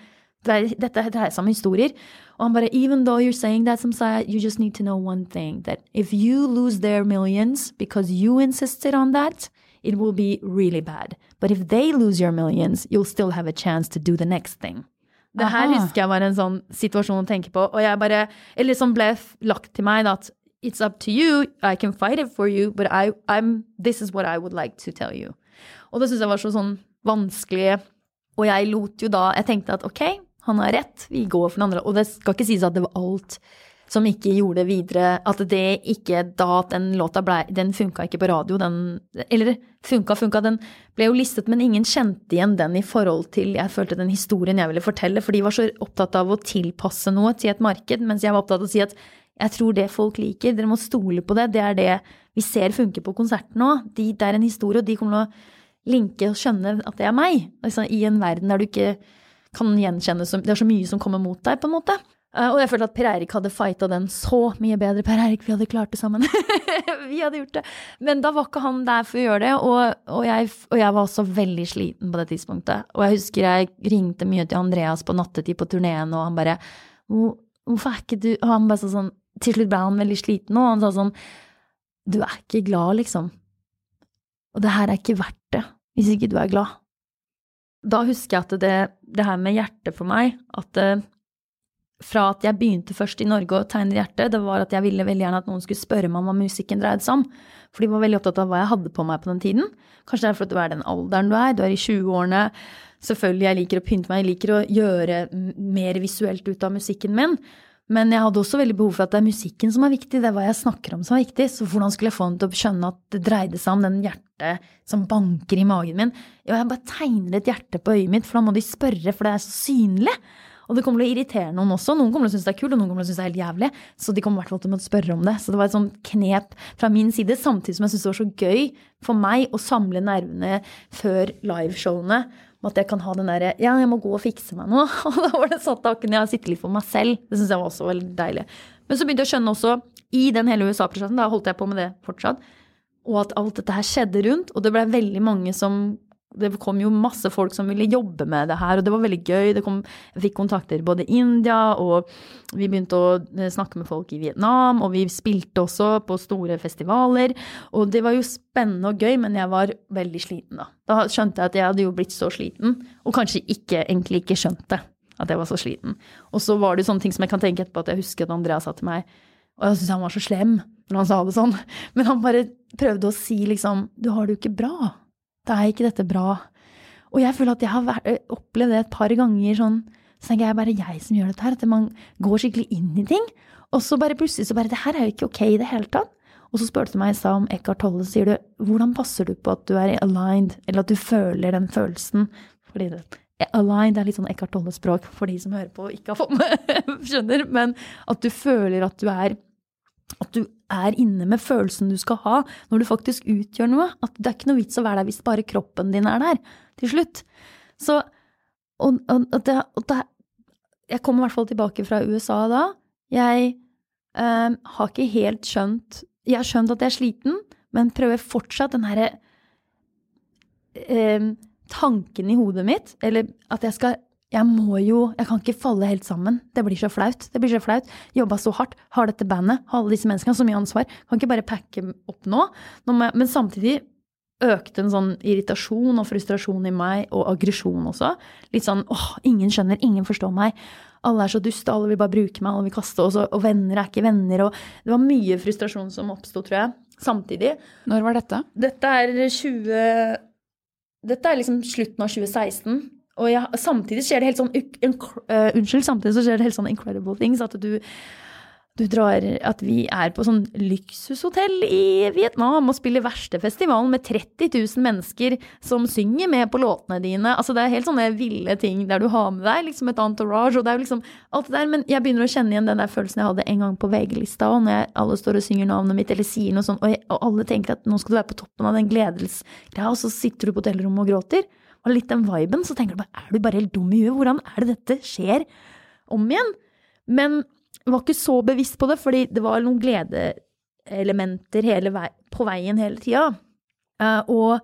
dette dreier seg om historier. Og han bare Even though you're saying that, Samsaya, you just need to know one thing. That if you lose their millions because you insisted on that, it will be really bad. But if they lose your millions, you'll still have a chance to do the next thing. Det her husker jeg var en sånn situasjon å tenke på, og jeg bare Eller som ble lagt til meg, at it's up to you, I can fight it for you, but I, I'm, this is what I would like to tell you. Og det syns jeg var så sånn vanskelig, og jeg lot jo da Jeg tenkte at ok, han har rett, vi går for den andre. Og det skal ikke sies at det var alt som ikke gjorde det videre At det ikke da den låta ble Den funka ikke på radio, den Eller funka, funka, den ble jo listet, men ingen kjente igjen den i forhold til jeg følte den historien jeg ville fortelle, for de var så opptatt av å tilpasse noe til et marked, mens jeg var opptatt av å si at jeg tror det folk liker, dere må stole på det, det er det vi ser funker på konserten nå. De, det er en historie, og de kommer til å linke og skjønne at det er meg, altså, i en verden der du ikke kan gjenkjenne så, Det er så mye som kommer mot deg, på en måte. Uh, og jeg følte at Per Eirik hadde fighta den så mye bedre. Per Eirik, vi hadde klart det sammen. vi hadde gjort det. Men da var ikke han der for å gjøre det, og, og, jeg, og, jeg, var også veldig sliten på det tidspunktet. Og jeg husker jeg ringte mye til Andreas på nattetid på turneen, og han bare Hvorfor er ikke du Og han bare sånn Til slutt ble han veldig sliten, og han sa sånn Du er ikke glad, liksom. Og det her er ikke verdt det, hvis ikke du er glad. Da husker jeg at det, det her med hjertet for meg, at fra at jeg begynte først i Norge å tegne hjertet, det var at jeg ville veldig gjerne at noen skulle spørre meg om hva musikken dreide seg om. For de var veldig opptatt av hva jeg hadde på meg på den tiden. Kanskje det er fordi du er den alderen du er, du er i 20-årene. Selvfølgelig, jeg liker å pynte meg, jeg liker å gjøre mer visuelt ut av musikken min. Men jeg hadde også veldig behov for at det er musikken som er viktig, det er hva jeg snakker om som er viktig. Så hvordan skulle jeg få henne til å skjønne at det dreide seg om den hjertet som banker i magen min? Jo, jeg bare tegner et hjerte på øyet mitt, for da må de spørre, for det er så synlig. Og det kommer til å irritere noen også. Noen kommer til å synes det er kult, og noen kommer til å synes det er helt jævlig. Så de kommer i hvert fall til å spørre om det. Så det var et sånn knep fra min side, samtidig som jeg syntes det var så gøy for meg å samle nervene før liveshowene at jeg kan ha den derre Ja, jeg må gå og fikse meg nå. Og da var det sånn da kunne jeg sitte litt for meg selv. Det syns jeg var også veldig deilig. Men så begynte jeg å skjønne også, i den hele USA-prosessen, da holdt jeg på med det fortsatt, og at alt dette her skjedde rundt, og det ble veldig mange som det kom jo masse folk som ville jobbe med det her, og det var veldig gøy. Det kom, jeg fikk kontakter både i India, og vi begynte å eh, snakke med folk i Vietnam, og vi spilte også på store festivaler. Og det var jo spennende og gøy, men jeg var veldig sliten da. Da skjønte jeg at jeg hadde jo blitt så sliten, og kanskje ikke, egentlig ikke skjønte at jeg var så sliten. Og så var det sånne ting som jeg kan tenke etterpå at jeg husker at Andrea sa til meg, og jeg syntes han var så slem når han sa det sånn, men han bare prøvde å si liksom Du har det jo ikke bra da er ikke dette bra. Og jeg føler at jeg har vært, opplevd det et par ganger sånn, så tenker jeg bare jeg som gjør dette her, at man går skikkelig inn i ting. Og så bare plutselig så bare Det her er jo ikke ok i det hele tatt. Og så spurte du meg i stad om Eckhart Tolle, sier du hvordan passer du på at du er aligned, eller at du føler den følelsen? Fordi det, aligned er litt sånn Eckhart Tolle-språk for de som hører på og ikke har fått med, skjønner, men at du føler at du er at du er inne med følelsen du skal ha når du faktisk utgjør noe. At det er ikke noe vits å være der hvis bare kroppen din er der til slutt. Så og, og, det, og det, Jeg kom i hvert fall tilbake fra USA da. Jeg eh, har ikke helt skjønt Jeg har skjønt at jeg er sliten, men prøver fortsatt den herre eh, tanken i hodet mitt, eller at jeg skal jeg må jo Jeg kan ikke falle helt sammen. Det blir så flaut. Det blir så flaut. Jobba så hardt, har dette bandet, har alle disse menneskene, så mye ansvar. Kan ikke bare packe opp nå. Men samtidig økte en sånn irritasjon og frustrasjon i meg, og aggresjon også. Litt sånn åh, ingen skjønner, ingen forstår meg. Alle er så duste, alle vil bare bruke meg, alle vil kaste, oss, og venner er ikke venner. Og det var mye frustrasjon som oppsto, tror jeg, samtidig. Når var dette? Dette er 20... Dette er liksom slutten av 2016. Og ja, samtidig skjer det helt sånn uh, Unnskyld, samtidig så skjer det helt sånn incredible things. At du, du drar At vi er på sånn luksushotell i Vietnam og spiller verstefestivalen med 30 000 mennesker som synger med på låtene dine. Altså det er helt sånne ville ting der du har med deg liksom et entourage, og det er jo liksom alt det der. Men jeg begynner å kjenne igjen den der følelsen jeg hadde en gang på VG-lista, og når alle står og synger navnet mitt eller sier noe sånt, og, jeg, og alle tenker at nå skal du være på toppen av den gledelsgreia, og så sitter du på hotellrommet og gråter og litt den viben, så tenker du bare er du bare helt dum i huet? Hvordan er det dette skjer om igjen? Men jeg var ikke så bevisst på det, fordi det var noen gledeelementer vei, på veien hele tida. Uh,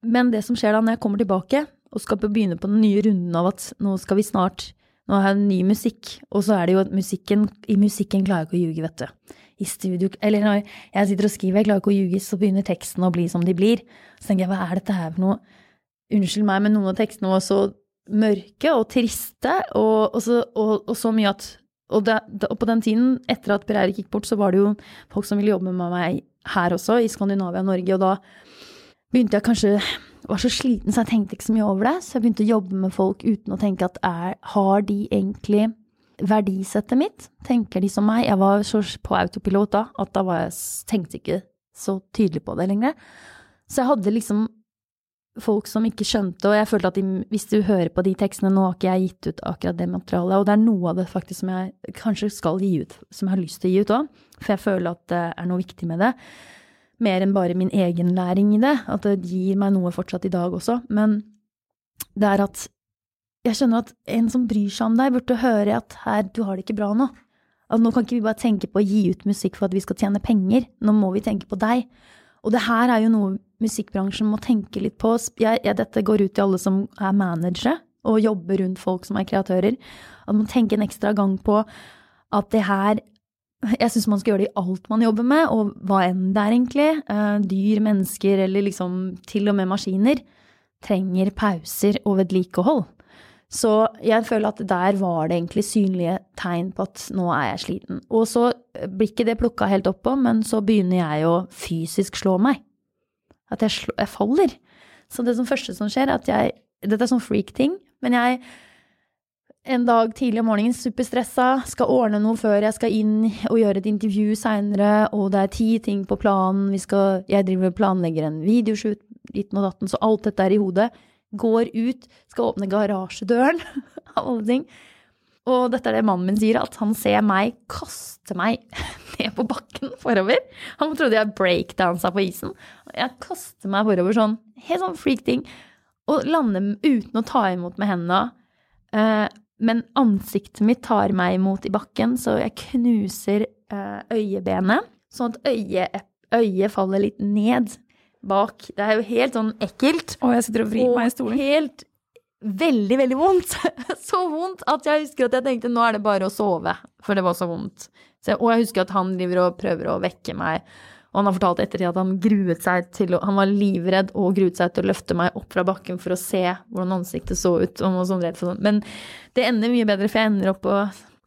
men det som skjer da når jeg kommer tilbake og skal begynne på den nye runden av at nå skal vi snart nå har jeg ny musikk, og så er det jo at musikken I musikken klarer jeg ikke å ljuge, vet du. I studio Eller når jeg sitter og skriver, jeg klarer ikke å ljuge, så begynner teksten å bli som de blir. Så tenker jeg, hva er dette her for noe? Unnskyld meg, men noen av tekstene var så mørke og triste, og, og, så, og, og så, mye at og, det, og, på den tiden, etter at Per Eirik gikk bort, så var det jo folk som ville jobbe med meg her også, i Skandinavia og Norge, og da begynte jeg kanskje var så sliten, så jeg tenkte ikke så mye over det. Så jeg begynte å jobbe med folk uten å tenke at er, har de egentlig verdisettet mitt? Tenker de som meg? Jeg var så på autopilot da at da jeg, tenkte ikke så tydelig på det lenger. Så jeg hadde liksom folk som ikke skjønte, og jeg følte at de, hvis du hører på de tekstene Nå har ikke jeg gitt ut akkurat det materialet, og det er noe av det faktisk som jeg kanskje skal gi ut, som jeg har lyst til å gi ut òg, for jeg føler at det er noe viktig med det. Mer enn bare min egen læring i det, at det gir meg noe fortsatt i dag også. Men det er at jeg skjønner at en som bryr seg om deg, burde høre at her, du har det ikke bra nå. At nå kan ikke vi bare tenke på å gi ut musikk for at vi skal tjene penger, nå må vi tenke på deg. Og det her er jo noe musikkbransjen må tenke litt på. Jeg, jeg, dette går ut til alle som er managere og jobber rundt folk som er kreatører. At man tenker en ekstra gang på at det her Jeg syns man skal gjøre det i alt man jobber med, og hva enn det er, egentlig. Eh, dyr, mennesker eller liksom til og med maskiner trenger pauser og vedlikehold. Så jeg føler at der var det egentlig synlige tegn på at nå er jeg sliten. Og så blir ikke det plukka helt opp på, men så begynner jeg å fysisk slå meg. At jeg, slår, jeg faller. Så det som første som skjer, er at jeg Dette er sånn freak-ting, men jeg en dag tidlig om morgenen, superstressa, skal ordne noe før jeg skal inn og gjøre et intervju seinere, og det er ti ting på planen, skal, jeg driver og planlegger en videoshoot, liten og datten, så alt dette er i hodet. Går ut, skal åpne garasjedøren, av alle ting. Og dette er det mannen min sier, at han ser meg kaste meg ned på bakken forover. Han trodde jeg breakdansa på isen. Jeg kaster meg forover sånn, helt sånn freak-ting, og lander uten å ta imot med hendene. Eh, men ansiktet mitt tar meg imot i bakken, så jeg knuser eh, øyebenet, sånn at øyet, øyet faller litt ned bak. Det er jo helt sånn ekkelt. Og jeg sitter og vrir meg i stolen. helt veldig, veldig vondt. Så vondt at jeg husker at jeg tenkte nå er det bare å sove, for det var så vondt. Så, og jeg husker at han driver og prøver å vekke meg. Og han har fortalt ettertid at han gruet seg til Han var livredd og gruet seg til å løfte meg opp fra bakken for å se hvordan ansiktet så ut. Og sånn redd for sånn. Men det ender mye bedre, for jeg ender opp på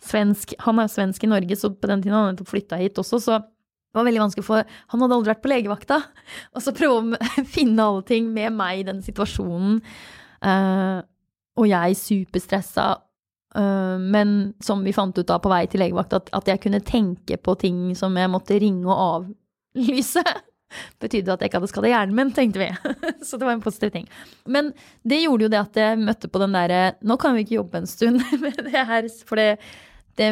svensk Han er svensk i Norge, så på den tiden han nettopp flytta hit også, så det var veldig vanskelig, for han hadde aldri vært på legevakta. Og så prøve å finne alle ting med meg i den situasjonen. Uh, og jeg superstressa. Uh, men som vi fant ut da på vei til legevakt, at, at, jeg kunne tenke på ting som jeg måtte ringe og avlyse. Betydde at jeg ikke hadde skada hjernen min, tenkte vi. så det var en positiv ting. Men det gjorde jo det at jeg møtte på den derre Nå kan vi ikke jobbe en stund med det her, for det, det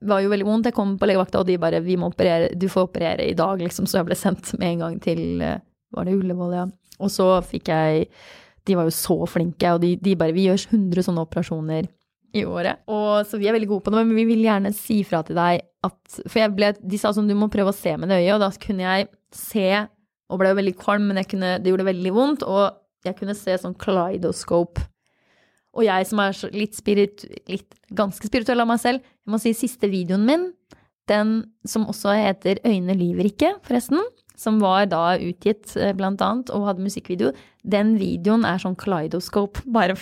var jo veldig vondt. Jeg kom på legevakta, og de bare vi må operere, 'Du får operere i dag', liksom. Så jeg ble sendt med en gang til eh, Var det Ullevål, ja. Og så fikk jeg de var jo så flinke, og de, de bare Vi gjør 100 sånne operasjoner i året. Og, så vi er veldig gode på det, men vi vil gjerne si fra til deg at For ble, de sa sånn, du må prøve å se med det øyet, og da kunne jeg se, og ble jo veldig kvalm, men kunne, det gjorde veldig vondt, og jeg kunne se sånn kaleidoscope. Og jeg som er litt, spirit, litt ganske spirituell av meg selv, jeg må si siste videoen min, den som også heter Øyne lyver ikke, forresten, som var da utgitt eh, blant annet, og hadde musikkvideo, den videoen er sånn kleidoskop, Bare,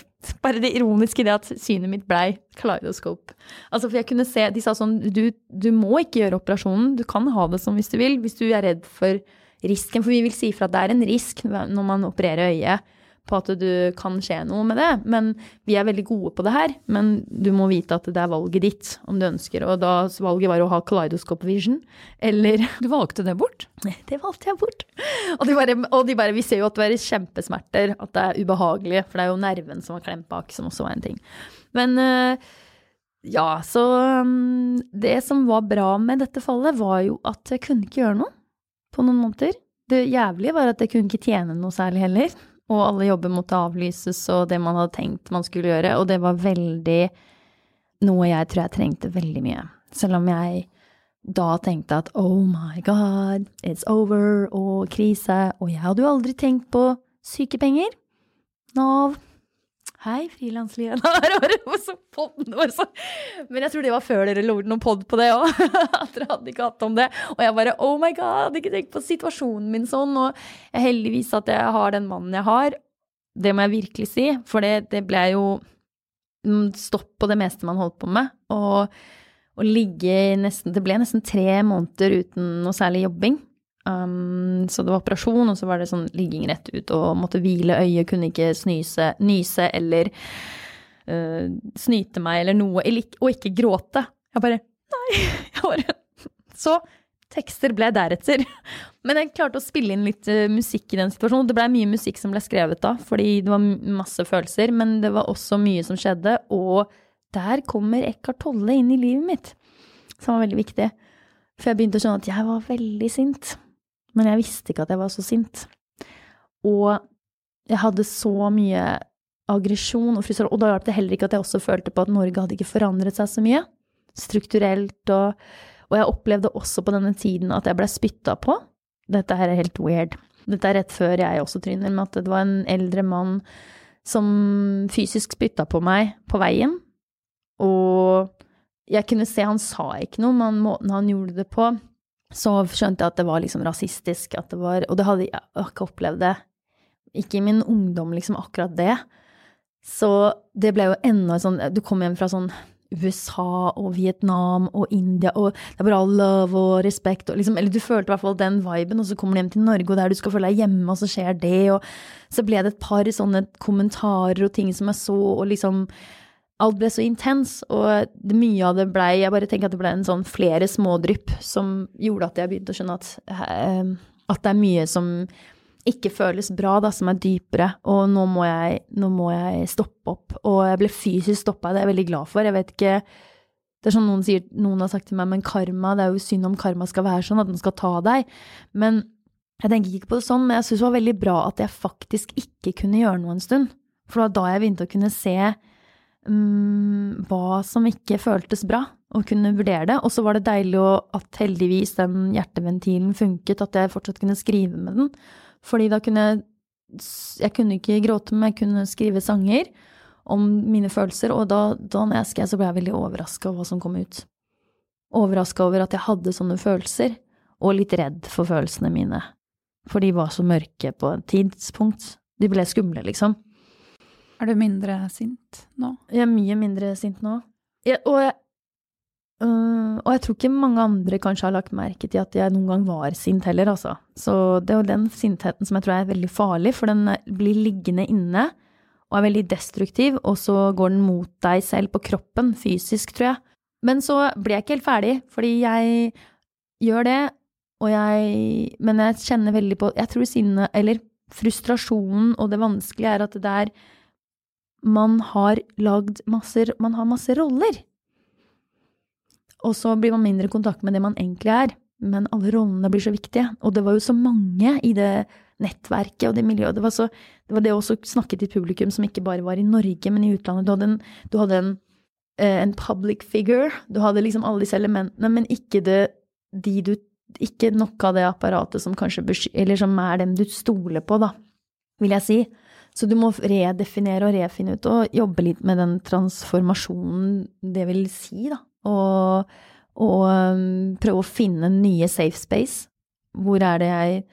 bare det ironiske i det at synet mitt blei kleidoskop. Altså, for jeg kunne se De sa sånn du, du må ikke gjøre operasjonen, du kan ha det som hvis du vil, hvis du er redd for risken. For vi vil si fra at det er en risk når man opererer øyet på at du kan skje noe med det. Men vi er veldig gode på det her. Men du må vite at det er valget ditt om du ønsker. Og da valget var å ha kaleidoskop vision, eller Du valgte det bort? Det valgte jeg bort. Og de bare, og de bare Vi ser jo at det er kjempesmerter, at det er ubehagelig. For det er jo nerven som var klemt bak, som også var en ting. Men eh, ja, så mm, Det som var bra med dette fallet, var jo at jeg kunne ikke gjøre noe på noen måneder. Det jævlige var at jeg kunne ikke tjene noe særlig heller og alle jobber måtte avlyses, og det man hadde tenkt man skulle gjøre, og det var veldig noe jeg tror jeg trengte veldig mye. Selv om jeg da tenkte at oh my god, it's over, og krise, og jeg hadde jo aldri tenkt på sykepenger. Nav, Hei, frilanslivet. Men jeg tror det var før dere lagde noen pod på det òg. At dere hadde ikke hatt om det. Og jeg bare oh my god, hadde ikke tenkt på situasjonen min sånn. Og jeg heldigvis at jeg har den mannen jeg har. Det må jeg virkelig si. For det, det ble jo stopp på det meste man holdt på med. Og å ligge nesten Det ble nesten tre måneder uten noe særlig jobbing. Um, så det var operasjon, og så var det sånn ligging rett ut og måtte hvile øyet, kunne ikke snyse, nyse eller uh, snyte meg eller noe, og ikke gråte. Jeg bare Nei. Jeg bare Så tekster ble deretter. Men jeg klarte å spille inn litt uh, musikk i den situasjonen. Det ble mye musikk som ble skrevet da, fordi det var masse følelser, men det var også mye som skjedde, og der kommer Eckhart Tolle inn i livet mitt, som var veldig viktig. For jeg begynte å skjønne at jeg var veldig sint men jeg visste ikke at jeg var så sint. Og jeg hadde så mye aggresjon og frustrasjon, og da hjalp det heller ikke at jeg også følte på at Norge hadde ikke forandret seg så mye. Strukturelt og Og jeg opplevde også på denne tiden at jeg ble spytta på. Dette her er helt weird. Dette er rett før jeg også tryner, med at det var en eldre mann som fysisk spytta på meg på veien. Og jeg kunne se han sa ikke noe, men måten han gjorde det på så skjønte jeg at det var liksom rasistisk, at det var Og det hadde jeg ikke opplevd det. Ikke i min ungdom, liksom, akkurat det. Så det ble jo enda sånn Du kom hjem fra sånn USA og Vietnam og India, og det er bare love og respekt og liksom Eller du følte i hvert fall den viben, og så kommer du hjem til Norge, og der du skal føle deg hjemme, og så skjer det, og så ble det et par sånne kommentarer og ting som jeg så, og liksom alt ble så intens, og det, mye av det blei Jeg bare tenker at det ble en sånn flere smådrypp som gjorde at jeg begynte å skjønne at, eh, at det er mye som ikke føles bra, da, som er dypere, og nå må jeg, nå må jeg stoppe opp. Og jeg ble fysisk stoppa, det er jeg veldig glad for. Jeg vet ikke Det er sånn noen sier, noen har sagt til meg, men karma, det er jo synd om karma skal være sånn, at den skal ta deg. Men jeg tenker ikke på det sånn, men jeg syns det var veldig bra at jeg faktisk ikke kunne gjøre noe en stund. For da jeg begynte å kunne se um, hva som ikke føltes bra, og kunne vurdere det. Og så var det deilig at heldigvis den hjerteventilen funket, at jeg fortsatt kunne skrive med den. Fordi da kunne jeg Jeg kunne ikke gråte, men jeg kunne skrive sanger om mine følelser, og da, da jeg skrev, så ble jeg veldig overraska over hva som kom ut. Overraska over at jeg hadde sånne følelser, og litt redd for følelsene mine. For de var så mørke på et tidspunkt. De ble skumle, liksom. Er du mindre sint nå? Jeg er mye mindre sint nå. Jeg, og, jeg, øh, og jeg tror ikke mange andre kanskje har lagt merke til at jeg noen gang var sint heller, altså. Så det er jo den sintheten som jeg tror er veldig farlig, for den blir liggende inne og er veldig destruktiv, og så går den mot deg selv på kroppen, fysisk, tror jeg. Men så blir jeg ikke helt ferdig, fordi jeg gjør det, og jeg Men jeg kjenner veldig på Jeg tror sinne, eller frustrasjonen og det vanskelige er at det er man har lagd masse Man har masse roller. Og så blir man mindre i kontakt med det man egentlig er. Men alle rollene blir så viktige. Og det var jo så mange i det nettverket og det miljøet. Det var, så, det var det å snakke til publikum som ikke bare var i Norge, men i utlandet. Du hadde en, du hadde en, eh, en public figure. Du hadde liksom alle disse elementene, men ikke det, de du Ikke nok av det apparatet som kanskje Eller som er dem du stoler på, da, vil jeg si. Så du må redefinere og refinne ut og jobbe litt med den transformasjonen det vil si, da. Og, og um, prøve å finne nye safe space. Hvor er det jeg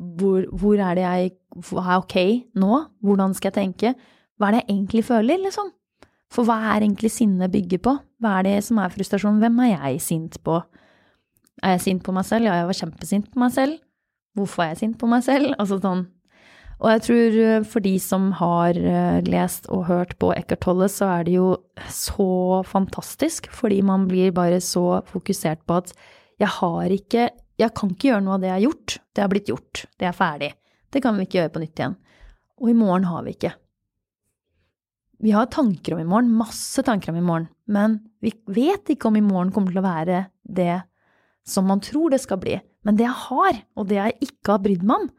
hvor, hvor er det jeg er ok nå? Hvordan skal jeg tenke? Hva er det jeg egentlig føler, liksom? For hva er egentlig sinne bygger på? Hva er det som er frustrasjon? Hvem er jeg sint på? Er jeg sint på meg selv? Ja, jeg var kjempesint på meg selv. Hvorfor er jeg sint på meg selv? Altså sånn og jeg tror eh, for de som har eh, lest og hørt på Eckhart Tolle, så er det jo så fantastisk, fordi man blir bare så fokusert på at jeg har ikke Jeg kan ikke gjøre noe av det jeg har gjort. Det har blitt gjort. Det er ferdig. Det kan vi ikke gjøre på nytt igjen. Og i morgen har vi ikke. Vi har tanker om i morgen, masse tanker om i morgen, men vi vet ikke om i morgen kommer til å være det som man tror det skal bli. Men det jeg har, og det jeg ikke har brydd meg om,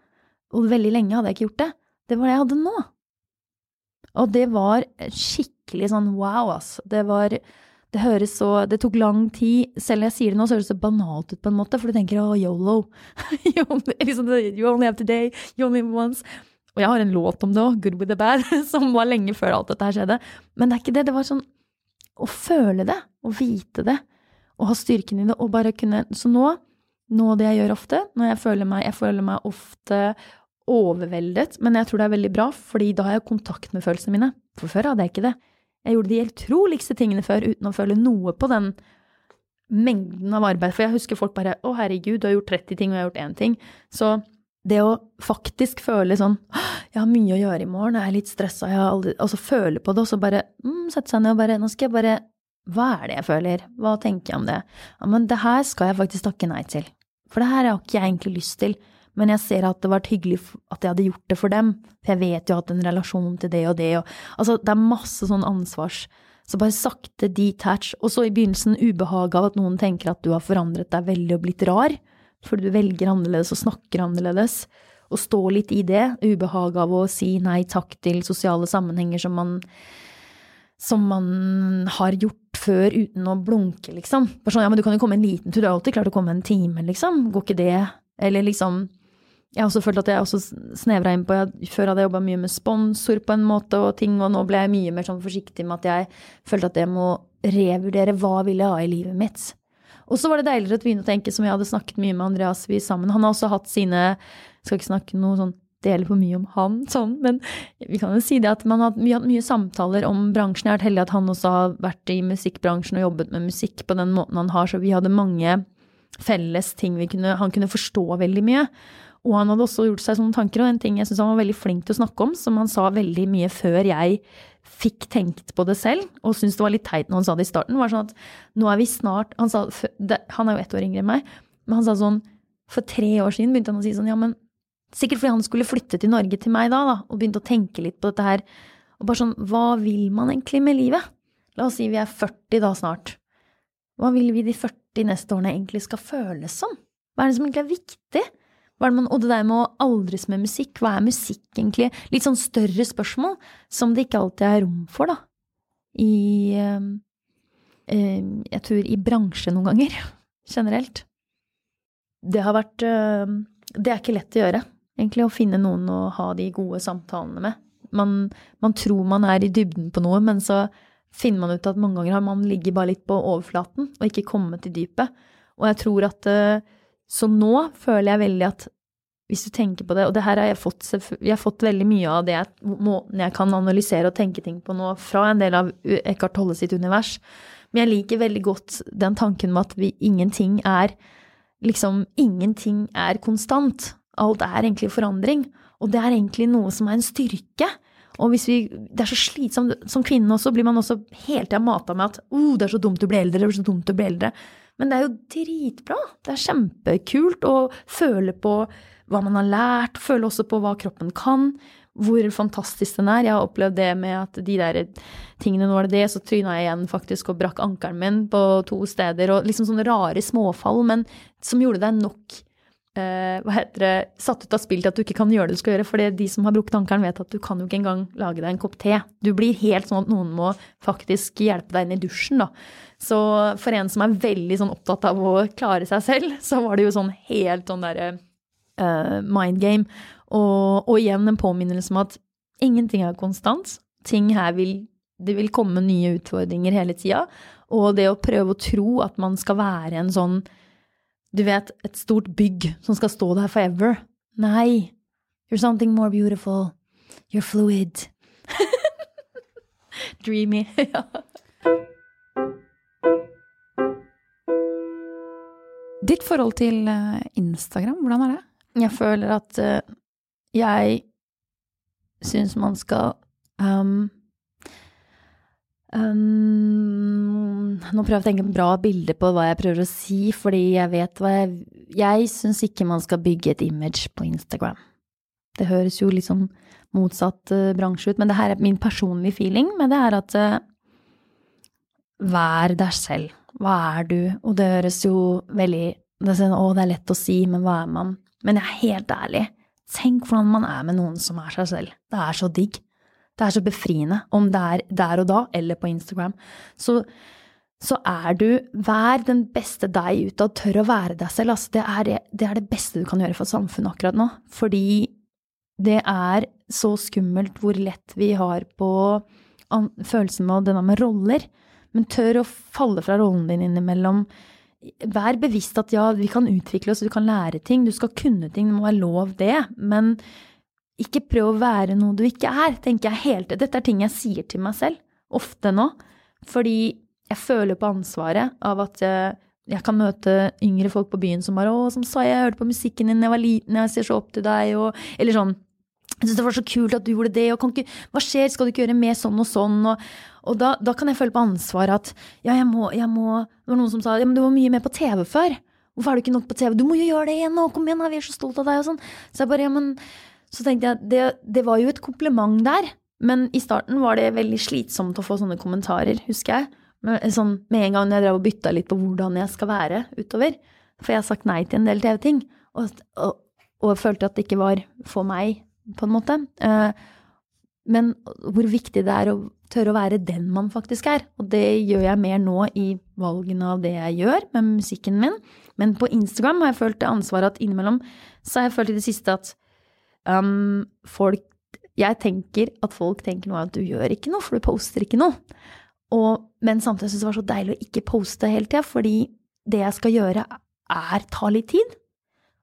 og veldig lenge hadde jeg ikke gjort det. Det var det jeg hadde nå. Og det var skikkelig sånn wow, altså. Det var Det høres så Det tok lang tid. Selv når jeg sier det nå, så høres det banalt ut på en måte, for du tenker å, yolo. liksom, you only have today, you only have once. Og jeg har en låt om det òg, Good with the bad, som var lenge før alt dette her skjedde. Men det er ikke det. Det var sånn å føle det, å vite det, å ha styrken i det, og bare kunne Så nå, nå det jeg gjør ofte, når jeg føler meg Jeg føler meg ofte overveldet, men jeg tror det er veldig bra, fordi da har jeg kontakt med følelsene mine. For før hadde jeg ikke det. Jeg gjorde de utroligste tingene før uten å føle noe på den mengden av arbeid. For jeg husker folk bare 'Å, herregud, du har gjort 30 ting, og jeg har gjort én ting'. Så det å faktisk føle sånn 'Jeg har mye å gjøre i morgen, jeg er litt stressa', jeg har aldri Og så føle på det, og så bare mm, sette seg ned og bare 'Nå skal jeg bare Hva er det jeg føler? Hva tenker jeg om det?' Ja, men det her skal jeg faktisk takke nei til. For det her har ikke jeg egentlig lyst til. Men jeg ser at det var hyggelig at jeg hadde gjort det for dem. For jeg vet jo at en relasjon til det og det. Og, altså, det er masse sånn ansvars. Så bare sakte detach. Og så i begynnelsen ubehaget av at noen tenker at du har forandret deg veldig og blitt rar. Fordi du velger annerledes og snakker annerledes. Og stå litt i det. Ubehaget av å si nei takk til sosiale sammenhenger som man som man har gjort før uten å blunke, liksom. Bare sånn, ja, men du kan jo komme en liten tur, du har alltid klart å komme en time, liksom. Går ikke det? Eller liksom jeg har også følt at jeg også snevra inn på jeg, Før hadde jeg jobba mye med sponsor på en måte og ting, og nå ble jeg mye mer sånn forsiktig med at jeg følte at jeg må revurdere hva vil jeg ha i livet mitt. Og så var det deiligere å begynne å tenke, som jeg hadde snakket mye med Andreas vi sammen. Han har også hatt sine Skal ikke snakke noe sånn dele for mye om han, sånn, men vi kan jo si det at man har hatt mye samtaler om bransjen. Jeg har vært heldig at han også har vært i musikkbransjen og jobbet med musikk på den måten han har, så vi hadde mange felles ting vi kunne Han kunne forstå veldig mye. Og han hadde også gjort seg sånne tanker, og en ting jeg syns han var veldig flink til å snakke om, som han sa veldig mye før jeg fikk tenkt på det selv, og syntes det var litt teit når han sa det i starten, var sånn at nå er vi snart Han, sa, han er jo ett år yngre enn meg, men han sa sånn For tre år siden begynte han å si sånn Ja, men Sikkert fordi han skulle flytte til Norge til meg da, da, og begynte å tenke litt på dette her. Og bare sånn, hva vil man egentlig med livet? La oss si vi er 40 da snart. Hva vil vi de 40 neste årene egentlig skal føles som? Hva er det som egentlig er viktig? Man, og det der med å aldres med musikk, hva er musikk egentlig? Litt sånn større spørsmål som det ikke alltid er rom for, da. I eh, Jeg tror i bransje noen ganger, generelt. Det har vært eh, Det er ikke lett å gjøre, egentlig, å finne noen å ha de gode samtalene med. Man, man tror man er i dybden på noe, men så finner man ut at mange ganger har man ligget bare litt på overflaten og ikke kommet i dypet. Og jeg tror at øh, så nå føler jeg veldig at hvis du tenker på det, og det her har jeg fått, jeg har fått veldig mye av det jeg, måten jeg kan analysere og tenke ting på nå, fra en del av Eckhart Tolle sitt univers. Men jeg liker veldig godt den tanken med at vi, ingenting er liksom Ingenting er konstant. Alt er egentlig forandring. Og det er egentlig noe som er en styrke. Og hvis vi, det er så slitsomt som kvinne også, blir man også hele tida mata med at oh, det er så dumt å bli eldre, det er så dumt å bli eldre. Men det er jo dritbra. Det er kjempekult å føle på hva man har lært, føle også på hva kroppen kan, hvor fantastisk den er. Jeg har opplevd det med at de der tingene Nå var det det, så tryna jeg igjen faktisk og brakk ankelen min på to steder, og liksom sånne rare småfall, men som gjorde deg nok hva heter det, satt ut av spill til at du ikke kan gjøre det du skal gjøre. For de som har brukket ankelen, vet at du kan jo ikke engang lage deg en kopp te. Du blir helt sånn at noen må faktisk hjelpe deg inn i dusjen, da. Så for en som er veldig sånn opptatt av å klare seg selv, så var det jo sånn helt sånn derre uh, mind game. Og, og, igjen en påminnelse om at ingenting er konstant. Ting her vil Det vil komme nye utfordringer hele tida. Og det å prøve å tro at man skal være en sånn Du vet, et stort bygg som skal stå der forever. Nei. You're something more beautiful. You're fluid. Dreamy. ja. Ditt forhold til eh, Instagram, hvordan er det? Jeg føler at uh, jeg syns man skal um, um, Nå prøver jeg å tenke bra bilde på hva jeg prøver å si, fordi jeg vet hva jeg Jeg syns ikke man skal bygge et image på Instagram. Det høres jo sånn motsatt uh, bransje ut, men det her er min personlige feeling. Men det er at uh, vær deg selv. Hva er du? Og det høres jo veldig det sånn, Å, det er lett å si, men hva er man? Men jeg er helt ærlig, tenk hvordan man er med noen som er seg selv. Det er så digg. Det er så befriende, om det er der og da eller på Instagram. Så, så er du Vær den beste deg utad. Tør å være deg selv. Altså, det, er, det er det beste du kan gjøre for samfunnet akkurat nå. Fordi det er så skummelt hvor lett vi har på følelsen med det med roller. Men tør å falle fra rollen din innimellom vær bevisst at ja, vi kan utvikle oss, du kan lære ting, du skal kunne ting, det må være lov det, men ikke prøv å være noe du ikke er, tenker jeg helt Dette er ting jeg sier til meg selv, ofte nå, fordi jeg føler på ansvaret av at jeg, jeg kan møte yngre folk på byen som bare 'Å, som sa jeg jeg hørte på musikken din da jeg var liten, jeg ser så opp til deg', og Eller sånn jeg syns det var så kult at du gjorde det, og ikke, hva skjer, skal du ikke gjøre mer sånn og sånn? Og, og da, da, kan jeg føle på ansvaret at ja, jeg må, jeg må Det var noen som sa ja, men du var mye mer på TV før. Hvorfor er du ikke nok på TV? Du må jo gjøre det igjen nå! Kom igjen, vi er så stolt av deg! og sånn. Så jeg bare, ja, men Så tenkte jeg, det, det var jo et kompliment der. Men i starten var det veldig slitsomt å få sånne kommentarer, husker jeg. Men, sånn, med en gang jeg drev og bytta litt på hvordan jeg skal være utover. For jeg har sagt nei til en del TV-ting. Og, og, og følte at det ikke var for meg på en måte. Eh, men hvor viktig det er å tørre å være den man faktisk er. Og det gjør jeg mer nå i valgene av det jeg gjør med musikken min. Men på Instagram har jeg følt det ansvaret at innimellom så har jeg følt i det siste at um, folk Jeg tenker at folk tenker noe at du gjør ikke noe, for du poster ikke noe. Og, men samtidig syns jeg det var så deilig å ikke poste hele tida, fordi det jeg skal gjøre, er ta litt tid.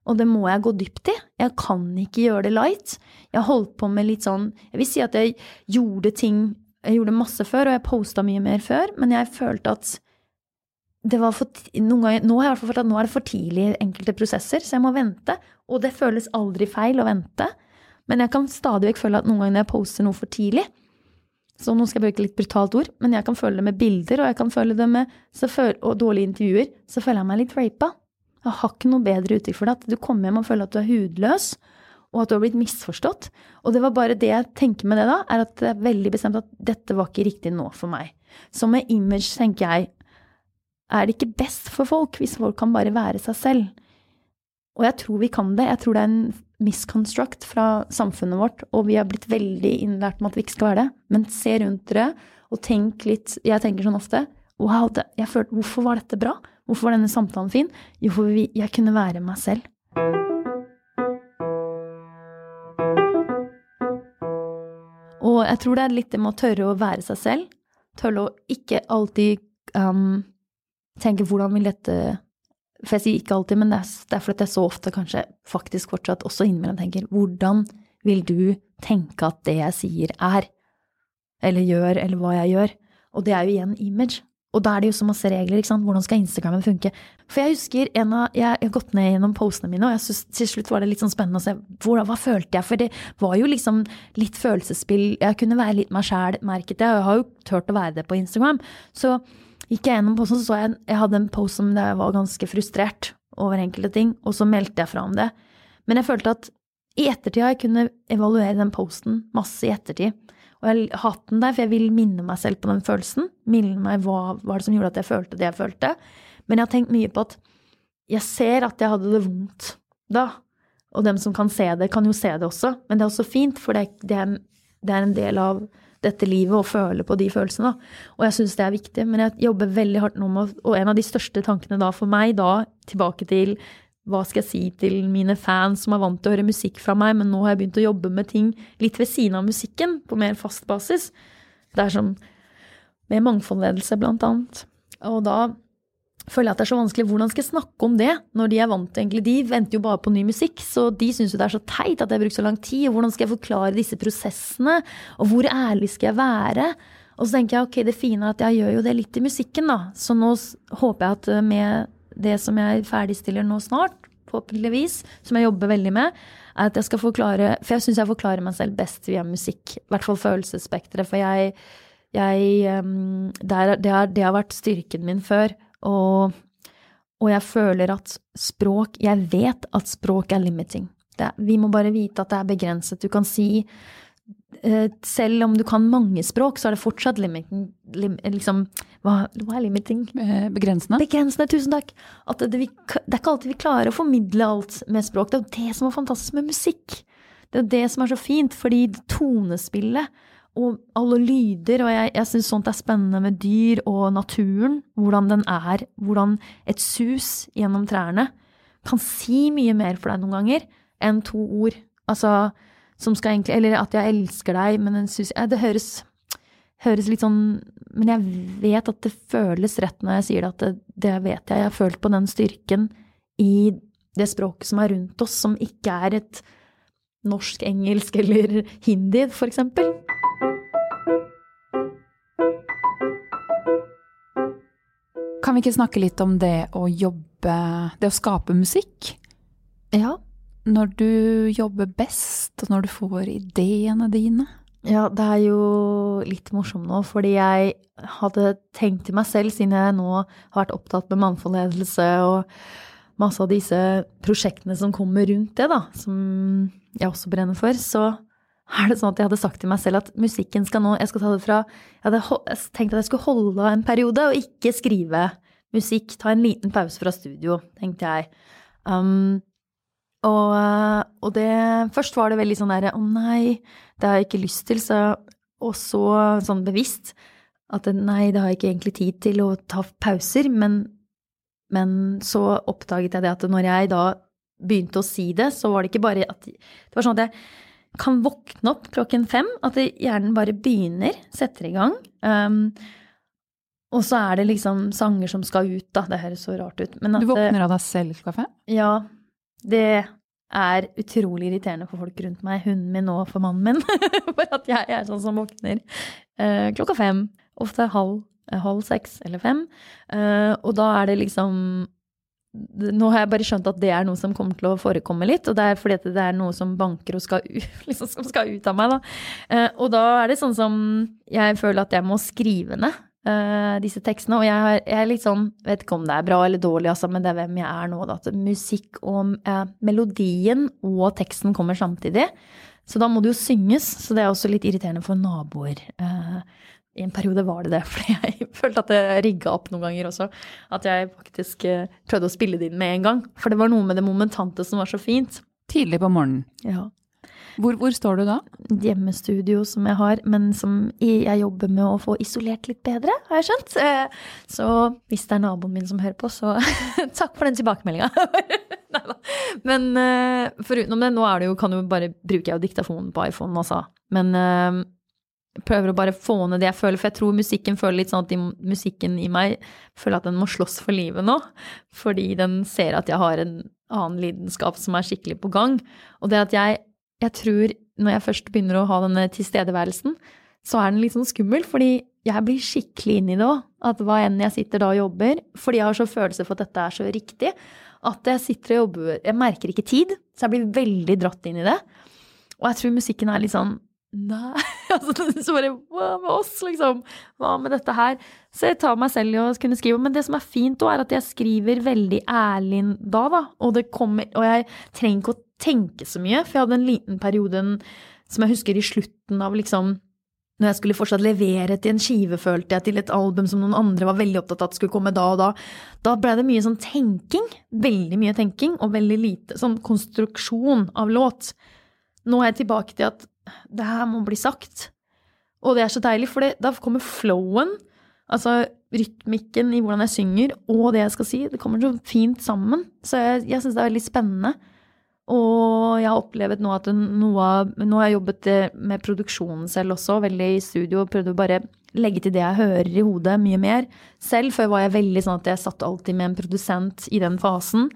Og det må jeg gå dypt i. Jeg kan ikke gjøre det light. Jeg holdt på med litt sånn Jeg vil si at jeg gjorde ting Jeg gjorde masse før, og jeg posta mye mer før, men jeg følte at det var for, noen ganger, nå har jeg i hvert fall følt at nå er det for tidlig i enkelte prosesser, så jeg må vente. Og det føles aldri feil å vente. Men jeg kan stadig vekk føle at noen ganger jeg poster noe for tidlig, Så nå skal jeg bruke litt brutalt ord, men jeg kan føle det med bilder, og jeg kan føle det med og dårlige intervjuer. Så føler jeg meg litt rapa. Jeg har ikke noe bedre uttrykk for det. Du kommer hjem og føler at du er hudløs, og at du har blitt misforstått. Og det var bare det jeg tenker med det da, er at det er veldig bestemt at dette var ikke riktig nå for meg. Så med image tenker jeg, er det ikke best for folk hvis folk kan bare være seg selv? Og jeg tror vi kan det. Jeg tror det er en misconstruct fra samfunnet vårt, og vi har blitt veldig innlært med at vi ikke skal være det. Men se rundt dere og tenk litt Jeg tenker sånn ofte Wow, det, følte, hvorfor var dette bra? Hvorfor var denne samtalen fin? Jo, for vi, jeg kunne være meg selv. Og jeg tror det er litt det med å tørre å være seg selv. Tørre å ikke alltid um, tenke hvordan vil dette For jeg sier ikke alltid, men det er, det er fordi jeg så ofte kanskje faktisk fortsatt også innimellom tenker hvordan vil du tenke at det jeg sier er? Eller gjør, eller hva jeg gjør? Og det er jo igjen image. Og da er det jo så masse regler. ikke sant? Hvordan skal Instagrammen funke? For jeg husker en av, jeg har gått ned gjennom postene mine, og jeg synes, til slutt var det litt sånn spennende å se hvor, hva følte jeg. For det var jo liksom litt følelsesspill. Jeg kunne være litt meg sjæl, merket jeg. Og jeg har jo turt å være det på Instagram. Så gikk jeg gjennom posten, så så jeg jeg hadde en post som jeg var ganske frustrert over enkelte ting, og så meldte jeg fra om det. Men jeg følte at i ettertid har jeg kunnet evaluere den posten masse i ettertid. Og jeg har hatt den der, for jeg vil minne meg selv på den følelsen. Minne meg hva var det som gjorde at jeg følte det jeg følte. Men jeg har tenkt mye på at jeg ser at jeg hadde det vondt da. Og dem som kan se det, kan jo se det også. Men det er også fint, for det, det, det er, en del av dette livet og føle på de følelsene. Og jeg syns det er viktig. Men jeg jobber veldig hardt nå med Og en av de største tankene da for meg, da tilbake til hva skal jeg si til mine fans som er vant til å høre musikk fra meg, men nå har jeg begynt å jobbe med ting litt ved siden av musikken, på mer fast basis. Det er som med mangfoldledelse, blant annet. Og da føler jeg at det er så vanskelig. Hvordan skal jeg snakke om det, når de er vant egentlig De venter jo bare på ny musikk, så de syns jo det er så teit at jeg har brukt så lang tid. Og hvordan skal jeg forklare disse prosessene, og hvor ærlig skal jeg være? Og så tenker jeg ok, det fine er at jeg gjør jo det litt i musikken, da. Så nå håper jeg at med det som jeg ferdigstiller nå snart, forhåpentligvis, som jeg jobber veldig med, er at jeg skal forklare For jeg syns jeg forklarer meg selv best via musikk. I hvert fall følelsesspekteret. For jeg, jeg um, det, er, det, er, det, har, vært styrken min før. Og, og, jeg føler at språk Jeg vet at språk er limiting. Det, vi må bare vite at det er begrenset. Du kan si Eh, selv om du kan mange språk, så er det fortsatt limiting lim, liksom, hva, hva, er limiting? Eh, begrensende. Begrensende, tusen takk. At det, det, er ikke alltid vi klarer å formidle alt med språk. Det er jo det som er fantastisk med musikk. Det er jo det som er så fint, fordi tonespillet og alle lyder, og jeg, jeg syns sånt er spennende med dyr og naturen, hvordan den er, hvordan et sus gjennom trærne kan si mye mer for deg noen ganger enn to ord. Altså, som skal egentlig Eller at jeg elsker deg, men synes, ja, det høres, høres litt sånn Men jeg vet at det føles rett når jeg sier det, at det, det vet jeg. Jeg har følt på den styrken i det språket som er rundt oss, som ikke er et norsk, engelsk eller hindi, for eksempel. Kan vi ikke snakke litt om det å jobbe, det å skape musikk? Ja når du jobber best, og når du får ideene dine? Ja, det er jo litt morsomt nå, fordi jeg hadde tenkt til meg selv, siden jeg nå har vært opptatt med mannforledelse og masse av disse prosjektene som kommer rundt det, da, som jeg også brenner for, så er det sånn at jeg hadde sagt til meg selv at musikken skal nå Jeg skal ta det fra Jeg hadde tenkt at jeg skulle holde av en periode og ikke skrive musikk. Ta en liten pause fra studio, tenkte jeg. Um, og, eh, og, det Først var det veldig sånn derre Å nei, det har jeg ikke lyst til. Så, og så sånn bevisst at nei, det har jeg ikke egentlig tid til å ta pauser. Men, men så oppdaget jeg det at når jeg da begynte å si det, så var det ikke bare at Det var sånn at jeg kan våkne opp klokken fem. At hjernen bare begynner, setter i gang. Um, og så er det liksom sanger som skal ut, da. Det høres så rart ut. du våkner av deg selv klokka fem? Ja. Det er utrolig irriterende for folk rundt meg, hunden min og for mannen min, for at jeg er sånn som våkner uh, klokka fem. Ofte halv, halv seks eller fem. Uh, og da er det liksom nå har jeg bare skjønt at det er noe som kommer til å forekomme litt, og det er fordi det er noe som banker og skal, liksom, som skal ut av meg, da. Eh, og da er det sånn som jeg føler at jeg må skrive ned uh, disse tekstene. Og jeg, har, jeg, er litt sånn, vet ikke om det er bra eller dårlig, altså, men det er hvem jeg er nå. Da, at musikk og uh, melodien og teksten kommer samtidig. Så da må det jo synges, så det er også litt irriterende for naboer. Uh, I en periode var det det, for jeg følte at det rigga opp noen ganger også. At jeg faktisk prøvde å spille det inn med en gang. For det var noe med det momentante som var så fint. Tidlig på morgenen. Ja. Hvor, hvor, står du da? Hjemmestudio som jeg har, men som jeg jobber med å få isolert litt bedre, har jeg skjønt. Eh, så hvis det er naboen min som hører på, så takk for den tilbakemeldinga. men eh, foruten det, nå er det jo, kan jo bare bruke jeg jo diktafonen på iPhone også. Men eh, prøver å bare få ned det jeg føler, for jeg tror musikken føler litt sånn at musikken i meg føler at den må slåss for livet nå. Fordi den ser at jeg har en annen lidenskap som er skikkelig på gang. Og det at jeg jeg tror når jeg først begynner å ha denne tilstedeværelsen, så er den litt sånn skummel, fordi jeg blir skikkelig inn i det òg. At hva enn jeg sitter da og jobber, fordi jeg har så følelse for at dette er så riktig, at jeg sitter og jobber Jeg merker ikke tid, så jeg blir veldig dratt inn i det. Og jeg tror musikken er litt sånn Nei altså, Så bare Hva med oss, liksom? Hva med dette her? Så jeg tar meg selv i å kunne skrive. Men det som er fint òg, er at jeg skriver veldig ærlig da, da. Og det kommer Og jeg trenger ikke å tenke så mye. For jeg hadde en liten periode som jeg husker i slutten av liksom når jeg skulle fortsatt levere til en skive, følte jeg, til et album som noen andre var veldig opptatt av at skulle komme da og da. Da ble det mye sånn tenking. Veldig mye tenking, og veldig lite sånn konstruksjon av låt. Nå er jeg tilbake til at det her må bli sagt. Og det er så deilig, for det, da kommer flowen, altså rytmikken i hvordan jeg synger, og det jeg skal si. Det kommer så fint sammen. Så jeg, jeg syns det er veldig spennende. Og jeg har opplevd nå at noe av Nå har jeg jobbet eh, med produksjonen selv også, veldig i studio, og prøvde å bare legge til det jeg hører i hodet, mye mer. Selv før var jeg veldig sånn at jeg satt alltid med en produsent i den fasen.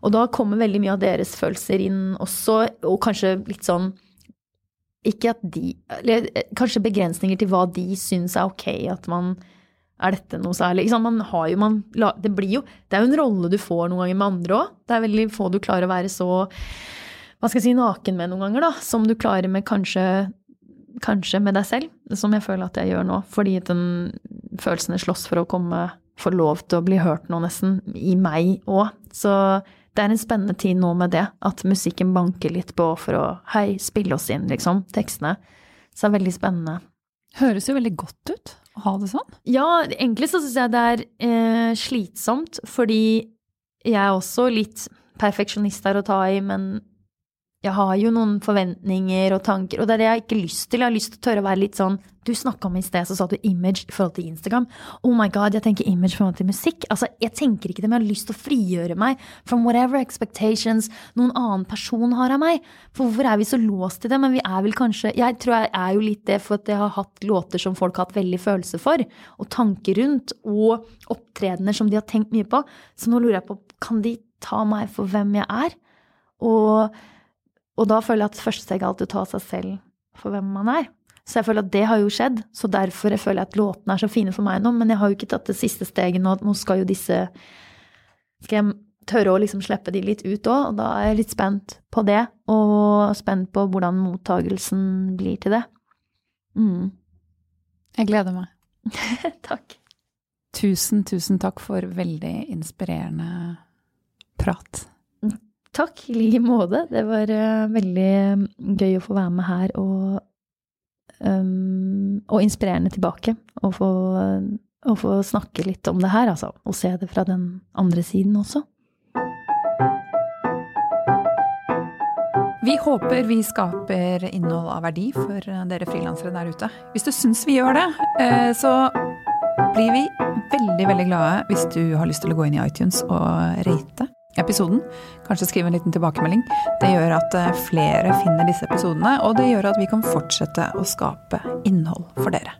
Og da kommer veldig mye av deres følelser inn også, og kanskje litt sånn Ikke at de Eller eh, kanskje begrensninger til hva de syns er ok at man er dette noe særlig? Man har jo, man, det blir jo Det er jo en rolle du får noen ganger med andre òg. Det er veldig få du klarer å være så hva skal jeg si, naken med noen ganger, da. Som du klarer med kanskje, kanskje med deg selv. Som jeg føler at jeg gjør nå. Fordi den følelsene slåss for å komme Få lov til å bli hørt nå, nesten. I meg òg. Så det er en spennende tid nå med det. At musikken banker litt på for å Hei, spille oss inn, liksom. Tekstene. Så det er veldig spennende. Høres jo veldig godt ut å ha det sånn? Ja, egentlig så syns jeg det er eh, slitsomt, fordi jeg er også litt perfeksjonist her å ta i, men jeg har jo noen forventninger og tanker, og det er det jeg ikke har lyst til. Jeg har lyst til å tørre å være litt sånn Du snakka om i sted, så sa du image i forhold til Instagram. Oh my god, jeg tenker image i forhold til musikk. Altså, jeg tenker ikke det, men jeg har lyst til å frigjøre meg from whatever expectations noen annen person har av meg. For hvorfor er vi så låst til det? Men vi er vel kanskje Jeg tror jeg er jo litt det for at jeg har hatt låter som folk har hatt veldig følelse for, og tanker rundt, og opptredener som de har tenkt mye på. Så nå lurer jeg på, kan de ta meg for hvem jeg er? Og og da føler jeg at første steg er alltid å ta seg selv for hvem man er. Så jeg føler at det har jo skjedd, så derfor jeg føler jeg at låtene er så fine for meg nå. Men jeg har jo ikke tatt det siste steget nå. Nå skal jo disse Skal jeg tørre å liksom slippe de litt ut òg, og da er jeg litt spent på det. Og spent på hvordan mottagelsen blir til det. Mm. Jeg gleder meg. takk. Tusen, tusen takk for veldig inspirerende prat. Takk, i like måte. Det var uh, veldig gøy å få være med her og, um, og inspirerende tilbake. Og få, få, snakke litt om det her, altså. Og se det fra den andre siden også. Vi håper vi skaper innhold av verdi for dere frilansere der ute. Hvis du syns vi gjør det, uh, så blir vi veldig, veldig glade hvis du har lyst til å gå inn i iTunes og rate episoden. Kanskje skrive en liten tilbakemelding. Det gjør at eh, flere finner disse episodene, og det gjør at vi kan fortsette å skape innhold for dere.